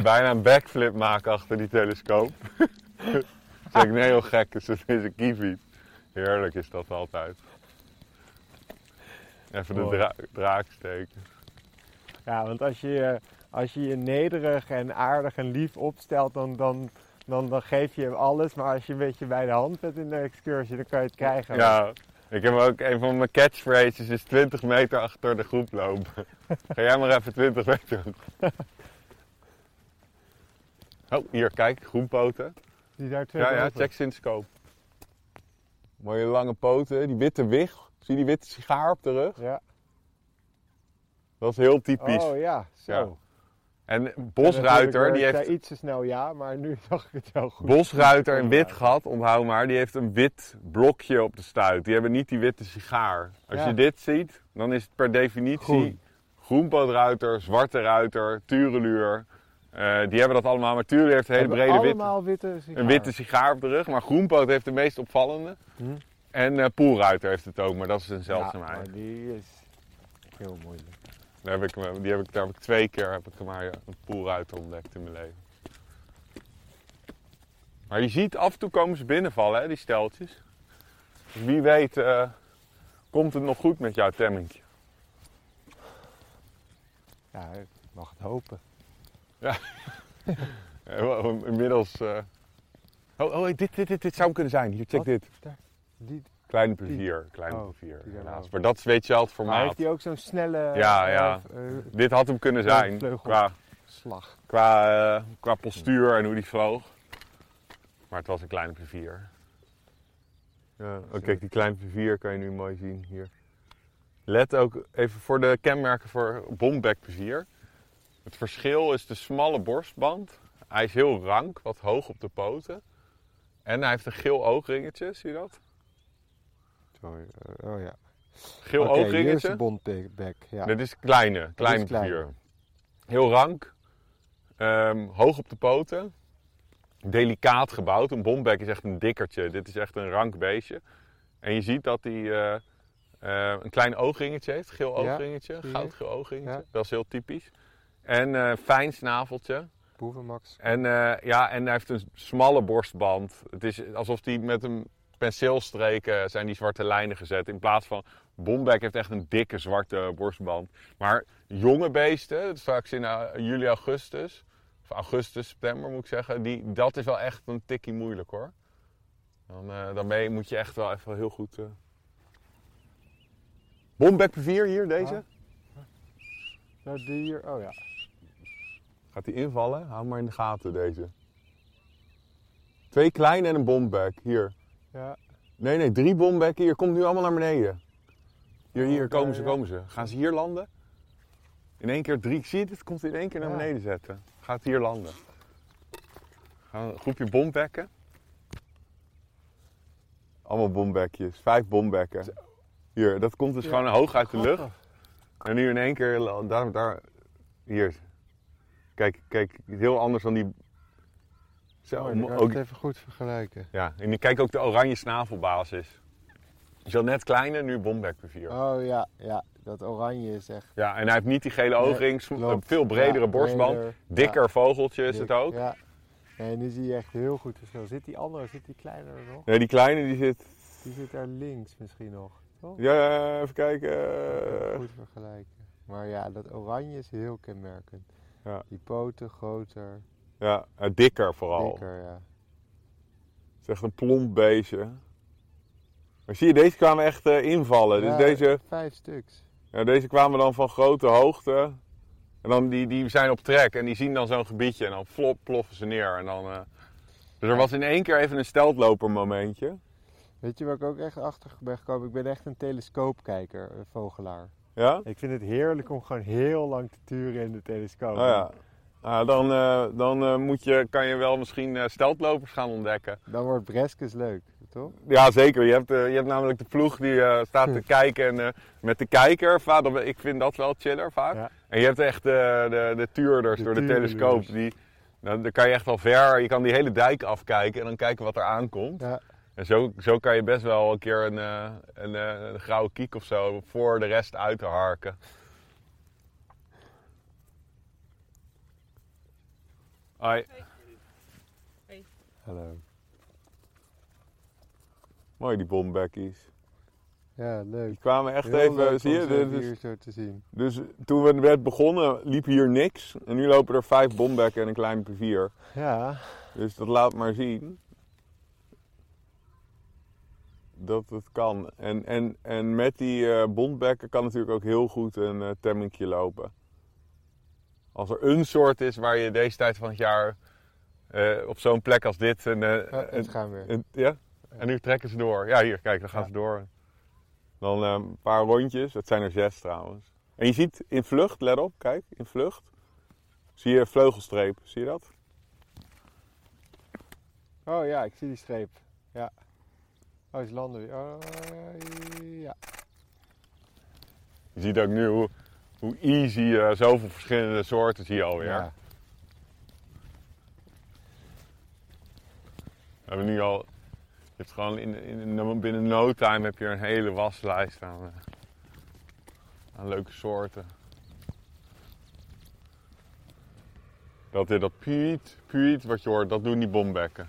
A: bijna een backflip maken achter die telescoop. (laughs) zei ik, nee heel gek, dus dat is een kiwi. Heerlijk is dat altijd. Even de dra- draak steken.
B: Ja, want als je, je- als je je nederig en aardig en lief opstelt, dan, dan, dan, dan geef je hem alles. Maar als je een beetje bij de hand bent in de excursie, dan kan je het krijgen.
A: Ja, ik heb ook een van mijn catchphrases is 20 meter achter de groep lopen. (laughs) Ga jij maar even 20 meter. Oh, hier, kijk, groenpoten.
B: Die daar twee
A: Ja, ja, check Synscope. Mooie lange poten, die witte wig. Zie je die witte sigaar op de rug?
B: Ja.
A: Dat is heel typisch.
B: Oh ja, zo.
A: Ja. En Bosruiter, die
B: ik
A: heeft...
B: zei iets te snel ja, maar nu (laughs) zag ik het wel goed.
A: Bosruiter in wit gat, onthoud maar, die heeft een wit blokje op de stuit. Die hebben niet die witte sigaar. Als
B: Ja.
A: je dit ziet, dan is het per definitie
B: Groen.
A: groenpootruiter, zwarte ruiter, tureluur. Eh, die hebben dat allemaal, maar tureluur heeft een hele brede witte,
B: allemaal witte sigaren.
A: een witte sigaar op de rug. Maar groenpoot heeft de meest opvallende.
B: Hm?
A: En eh poelruiter heeft het ook, maar dat is een
B: Ja,
A: zeldzaamheid.
B: maar die is heel moeilijk.
A: Daar heb ik, me- die heb ik, ik twee keer heb ik maar een poelruiter ontdekt in mijn leven. Maar je ziet af en toe komen ze binnenvallen, hè, die steltjes. Dus wie weet eh, komt het nog goed met jouw temmingje.
B: Ja, ik mag het hopen. (laughs)
A: Eh, wel, Inmiddels... eh, Oh, oh dit, dit, dit, dit zou hem kunnen zijn. Hier, check
B: Wat?
A: dit.
B: Die,
A: Kleine plezier, kleine
B: Oh,
A: plezier, helaas. Maar dat is weet je al het
B: maar
A: formaat.
B: heeft hij ook zo'n snelle
A: Ja,
B: eh,
A: ja.
B: eh,
A: Dit had hem kunnen zijn, qua,
B: slag?
A: qua, qua postuur en hoe die vloog. Maar het was een kleine plezier. Ja, oh, kijk, die kleine plezier kan je nu mooi zien hier. Let ook even voor de kenmerken voor bombekplezier. Het verschil is de smalle borstband. Hij is heel rank, wat hoog op de poten. En hij heeft een geel oogringetje, zie je dat?
B: Eh, oh ja.
A: Geel
B: Oké, hier is
A: oogringetje.
B: de bondbek. Ja.
A: Dit is kleine, kleine plezier. Heel rank, ehm, hoog op de poten, delicaat gebouwd. Een bombek is echt een dikkertje, dit is echt een rank beestje. En je ziet dat hij eh, eh, een klein oogringetje heeft, geel oogringetje, goudgeel oogringetje.
B: Ja.
A: Dat is heel typisch. En eh, fijn snaveltje.
B: Boevenmax.
A: En, ja, en hij heeft een smalle borstband. Het is alsof hij met een penseelstreek eh, zijn die zwarte lijnen gezet. In plaats van Bombek heeft echt een dikke zwarte borstband. Maar jonge beesten, straks in eh, juli, augustus, of augustus, september moet ik zeggen, die, dat is wel echt een tikkie moeilijk hoor. Dan, eh daarmee moet je echt wel even heel goed. eh Bombek 4 hier, deze.
B: Nou, die hier. Oh ja.
A: Gaat hij invallen? Hou maar in de gaten deze. Twee kleine en een bombek. Hier.
B: Ja.
A: Nee, nee, drie bombekken. Hier, komt nu allemaal naar beneden. Hier, hier,
B: Oh,
A: komen ze, komen ze. Gaan ze hier landen? In één keer drie. Zie je dit? Komt in één keer naar beneden zetten. Gaat hier landen. Gaan een groepje bombekken. Allemaal bombekjes. Vijf bombekken. Hier, dat komt dus
B: Ja,
A: gewoon hoog uit de lucht. En nu in één keer, daar, daar, hier. Kijk, kijk, heel anders dan die. Zo,
B: kan ik
A: ook,
B: het even goed vergelijken.
A: ja, en kijk ook de oranje snavelbasis. Je had net kleine, nu bombekbevier.
B: Oh ja, ja. Dat oranje is echt.
A: Ja, en hij heeft niet die gele oogring, een veel bredere
B: Ja,
A: borstband.
B: breder.
A: Dikker
B: Ja,
A: vogeltje is
B: dik.
A: het ook.
B: Ja. En nu zie je echt heel goed verschil. Zit die andere, zit die kleinere nog?
A: Nee, die kleine die zit.
B: Die zit daar links misschien nog. Toch?
A: Ja, even kijken.
B: Even Goed vergelijken. Maar ja, dat oranje is heel kenmerkend.
A: Ja.
B: Die poten groter,
A: Ja, eh, dikker vooral.
B: dikker, ja.
A: Het is echt een plomp beestje. Maar zie je, deze kwamen echt eh, invallen.
B: Ja,
A: Dus deze,
B: Vijf stuks.
A: ja, deze kwamen dan van grote hoogte. En dan die, die zijn op trek en die zien dan zo'n gebiedje en dan flop, ploffen ze neer. En dan, eh, Dus er was in één keer even een steltloper momentje.
B: Weet je waar ik ook echt achter ben gekomen? Ik ben echt een telescoopkijker, een vogelaar.
A: Ja?
B: Ik vind het heerlijk om gewoon heel lang te turen in de telescoop.
A: Oh ja. Ah, dan eh, dan eh, moet je, kan je wel misschien eh, steltlopers gaan ontdekken.
B: Dan wordt Breskes leuk, toch?
A: Ja, zeker. Je hebt, je hebt namelijk de ploeg die staat te (laughs) kijken en, met de kijker. Vaak, ik vind dat wel chiller vaak.
B: Ja.
A: En je hebt echt de, de, de tuurders
B: De
A: door de telescoop. Die, dan, dan kan je echt al ver, je kan die hele dijk afkijken en dan kijken wat er aankomt.
B: Ja.
A: En zo, zo kan je best wel een keer een, een, eh, een grauwe kiek of zo voor de rest uit te harken. Hoi.
B: Hallo.
A: Mooi die bombekkies.
B: Ja, leuk.
A: Die kwamen echt
B: Heel
A: even,
B: leuk
A: zie je? Dit
B: hier zo te zien.
A: Dus toen we werd begonnen liep hier niks. En nu lopen er vijf bombekken en een klein P4.
B: Ja,
A: Dus dat laat maar zien. Dat het kan. En, en, en met die eh bondbekken kan natuurlijk ook heel goed een uh, temmingje lopen. Als er een soort is waar je deze tijd van het jaar eh, op zo'n plek als dit... Een, eh,
B: ja het
A: een-
B: gaan weer.
A: een- ja? En nu trekken ze door. Ja, hier, kijk, dan gaan
B: Ja.
A: ze door. Dan eh, een paar rondjes. Dat zijn er zes trouwens. En je ziet in vlucht, let op, kijk, in vlucht. Zie je vleugelstreep, zie je dat?
B: Oh ja, ik zie die streep. Ja. Oh, ze landen weer. Oh, ja.
A: Je ziet ook nu hoe, hoe easy eh, zoveel verschillende soorten zie je alweer.
B: ja.
A: We hebben nu al, je hebt gewoon in, in, binnen no time heb je een hele waslijst aan, eh, aan leuke soorten. Dat dit dat puut, puut wat je hoort, dat doen die bombekken.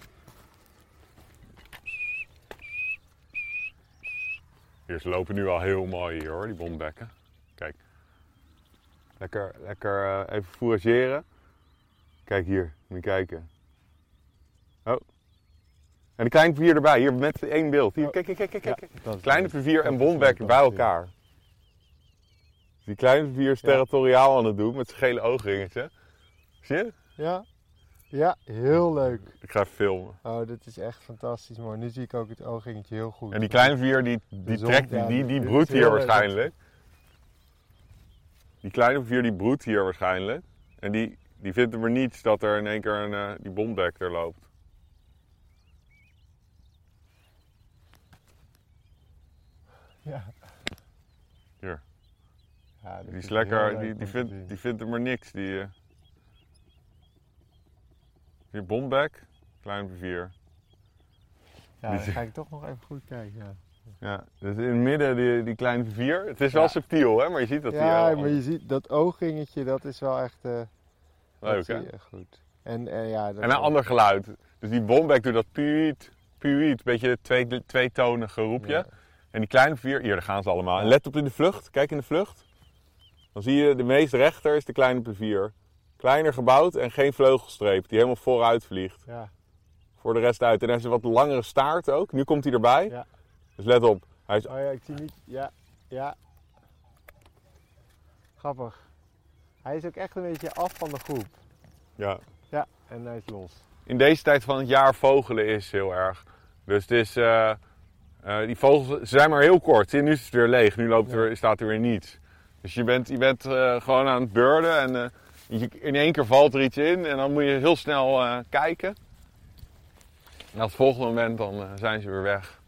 A: Hier, ze lopen nu al heel mooi hier hoor, die bombekken. Lekker, lekker eh, even fourageren. Kijk hier, moet je kijken. Oh. En de kleine vier erbij, hier met één beeld. Hier,
B: Oh.
A: kijk, kijk, kijk, kijk.
B: Ja,
A: Kleine vier en bombek bij elkaar. Die kleine vier is territoriaal aan het doen met zijn gele oogringetje. Zie je?
B: Ja. Ja, heel leuk.
A: Ik ga even filmen.
B: Oh, dit is echt fantastisch mooi. Nu zie ik ook het oogringetje heel goed.
A: En die kleine vier die, die trekt, die, die
B: dit
A: broedt hier waarschijnlijk. Die kleine vier die broedt hier waarschijnlijk. En die, die vindt er maar niets dat er in één keer een, eh, die bombek er loopt.
B: Ja.
A: Hier.
B: Ja,
A: Die is lekker, die, die, vindt, die vindt er maar niks. Die, eh. Hier bombek, kleine vier.
B: Ja,
A: die-
B: dan ga ik toch nog even goed kijken. Ja,
A: Ja, dus in het midden die, die kleine vier. Het is wel subtiel, hè, maar je ziet dat
B: ja maar je ziet dat oogringetje, dat is wel echt, dat
A: leuk,
B: zie
A: hè?
B: goed. En eh, ja, dat
A: En een ander geluid. Dus die bombek doet dat puut, puut, beetje twee, tweetonige roepje.
B: Ja.
A: En die kleine vier, hier daar gaan ze allemaal. En let op in de vlucht, kijk in de vlucht. Dan zie je de meest rechter is de kleine P4. Kleiner gebouwd en geen vleugelstreep die helemaal vooruit vliegt.
B: Ja,
A: Voor de rest uit. En hij heeft een wat langere staart ook. Nu komt hij erbij.
B: Ja.
A: Dus let op. Hij is
B: oh ja, ik zie niet. Ja, ja. Grappig. Hij is ook echt een beetje af van de groep.
A: ja,
B: Ja, en hij is los.
A: in deze tijd van het jaar vogelen is heel erg. Dus het is, eh, eh, die vogels ze zijn maar heel kort. Nu is het weer leeg. Nu loopt er, staat er weer niets. Dus je bent, je bent eh, gewoon aan het beurden en je, in één keer valt er iets in en dan moet je heel snel kijken. En op het volgende moment dan zijn ze weer weg.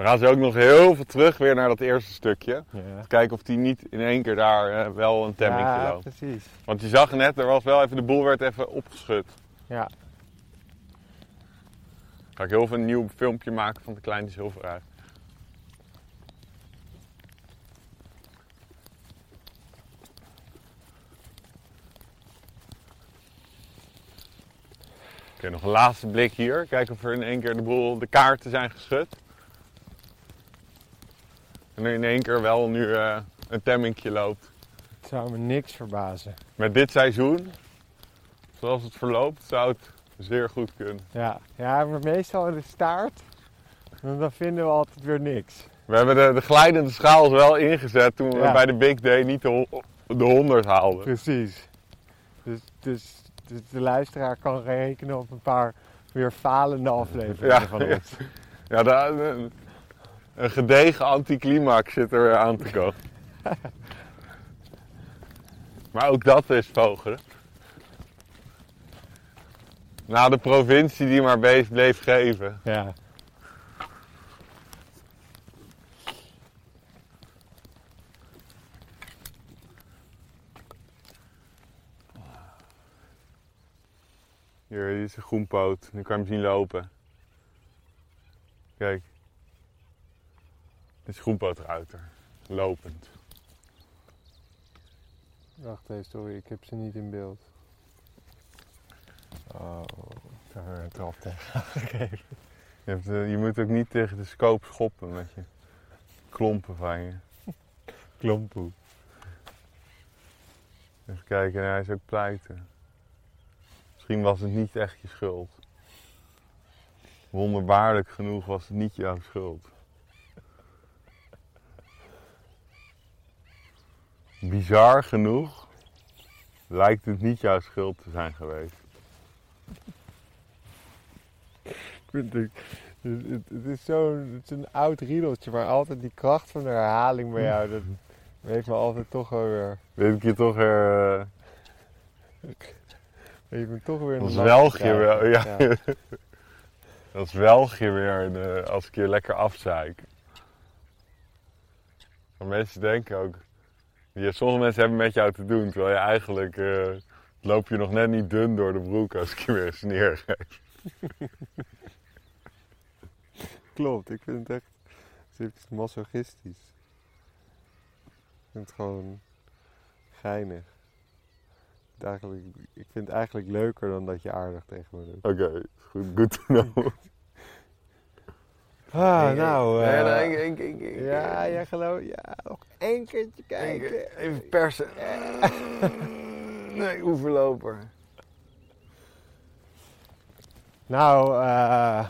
A: Dan gaan ze ook nog heel veel terug weer naar dat eerste stukje.
B: Ja,
A: Kijken of die niet in één keer daar eh, wel een temming
B: ja
A: loopt.
B: precies.
A: Want je zag net, er was wel even, de boel werd even opgeschud.
B: Ja,
A: Ga ik heel veel een nieuw filmpje maken van de kleine zilverij. Oké, nog een laatste blik hier. Kijken of er in één keer de boel, de kaarten zijn geschud. En in één keer wel nu eh, een temmingje loopt.
B: het zou me niks verbazen.
A: Met dit seizoen, zoals het verloopt, zou het zeer goed kunnen.
B: Ja, ja maar meestal in de staart, dan vinden we altijd weer niks.
A: We hebben de, de glijdende schaal wel ingezet toen we
B: Ja.
A: bij de Big Day niet de, de 100 haalden.
B: Precies. Dus, dus, dus de luisteraar kan rekenen op een paar weer falende afleveringen
A: Ja,
B: van
A: ja.
B: ons.
A: Ja, daar- een, gedegen anticlimax zit er weer aan te komen. (laughs) Maar ook dat is vogelen. Nou, de provincie die maar bleef, bleef geven.
B: Ja.
A: Hier, hier is een groenpoot. Nu kan je hem zien lopen. Kijk. Dit is groenpootruiter. Lopend.
B: Wacht even, sorry, ik heb ze niet in beeld. Oh, daar heb ik een trap tegen (laughs) gegeven.
A: Je, hebt, eh, je moet ook niet tegen de scope schoppen met je klompen van je.
B: Klompoe.
A: Even kijken, hij is ook pleiten. Misschien was het niet echt je schuld. Wonderbaarlijk genoeg was het niet jouw schuld. Bizar genoeg lijkt het niet jouw schuld te zijn geweest.
B: Ik vind het, het, het- is zo'n oud riedeltje, maar altijd die kracht van de herhaling bij jou, dat heeft me altijd toch wel weer,
A: Dit keer toch weer.
B: heeft me toch weer in de
A: zwelg je wel, ja. dan zwelg je weer de- als ik je lekker afzeik. Maar mensen denken ook. Ja, sommige mensen hebben met jou te doen, terwijl je eigenlijk. eh, loop je nog net niet dun door de broek als ik je weer eens neergeef. (laughs)
B: Klopt, ik vind het echt het is masochistisch. Ik vind het gewoon geinig. Ik vind het eigenlijk leuker dan dat je aardig tegen me doet.
A: Oké, goed, good to know. (laughs)
B: Ah, nou.
A: Ja,
B: eh,
A: nee, ik- ik- ik- ik-
B: ja, jij gelooft. Ja, nog één keertje kijken.
A: Even persen. (laughs) Nee, oeverloper.
B: Nou, eh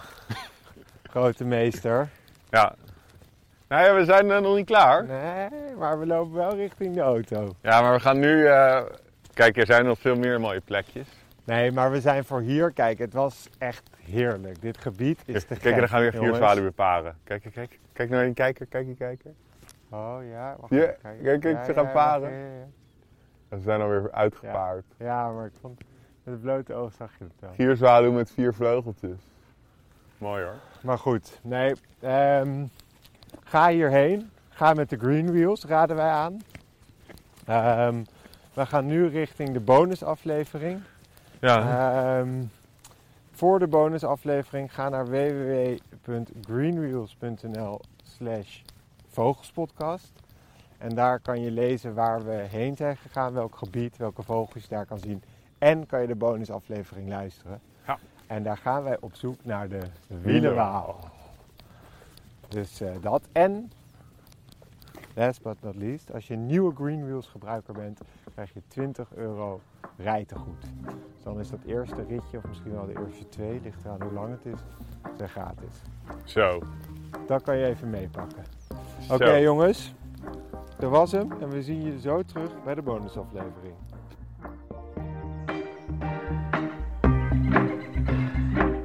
B: (laughs) grote meester.
A: Ja. Nou ja, we zijn nog niet klaar.
B: Nee, maar we lopen wel richting de auto.
A: Ja, maar we gaan nu. eh, Kijk, er zijn nog veel meer mooie plekjes.
B: Nee, maar we zijn voor hier. Kijk, het was echt heerlijk. Dit gebied is te
A: Kijk,
B: gek,
A: en dan gaan we weer vier zwaluwen paren. Kijk, kijk, kijk. Kijk naar die kijker, kijk die kijker.
B: Oh ja, wacht
A: Ja, kijk, kijk, ze gaan
B: ja,
A: paren.
B: ja, ja, ja.
A: Ze zijn alweer uitgepaard.
B: Ja, maar ik vond met het blote oog zag je het wel.
A: Vier zwaluwen met vier vleugeltjes. Mooi hoor.
B: Maar goed, nee. ehm, ga hierheen. Ga met de Green Wheels, raden wij aan. Ehm, we gaan nu richting de bonusaflevering.
A: Ja.
B: Ehm, voor de bonusaflevering ga naar www.greenwheels.nl slash vogelspodcast. En daar kan je lezen waar we heen zijn gegaan, welk gebied, welke vogels je daar kan zien. En kan je de bonusaflevering luisteren.
A: Ja.
B: En daar gaan wij op zoek naar de wielenwaal. Dus eh, dat. En, last but not least, als je een nieuwe Greenwheels gebruiker bent, krijg je 20 euro rijtegoed. Dus dan is dat eerste ritje, of misschien wel de eerste twee, ligt eraan hoe lang het is, zijn gratis.
A: Zo.
B: Dat kan je even meepakken. Oké jongens, dat was hem. En we zien je zo terug bij de bonusaflevering.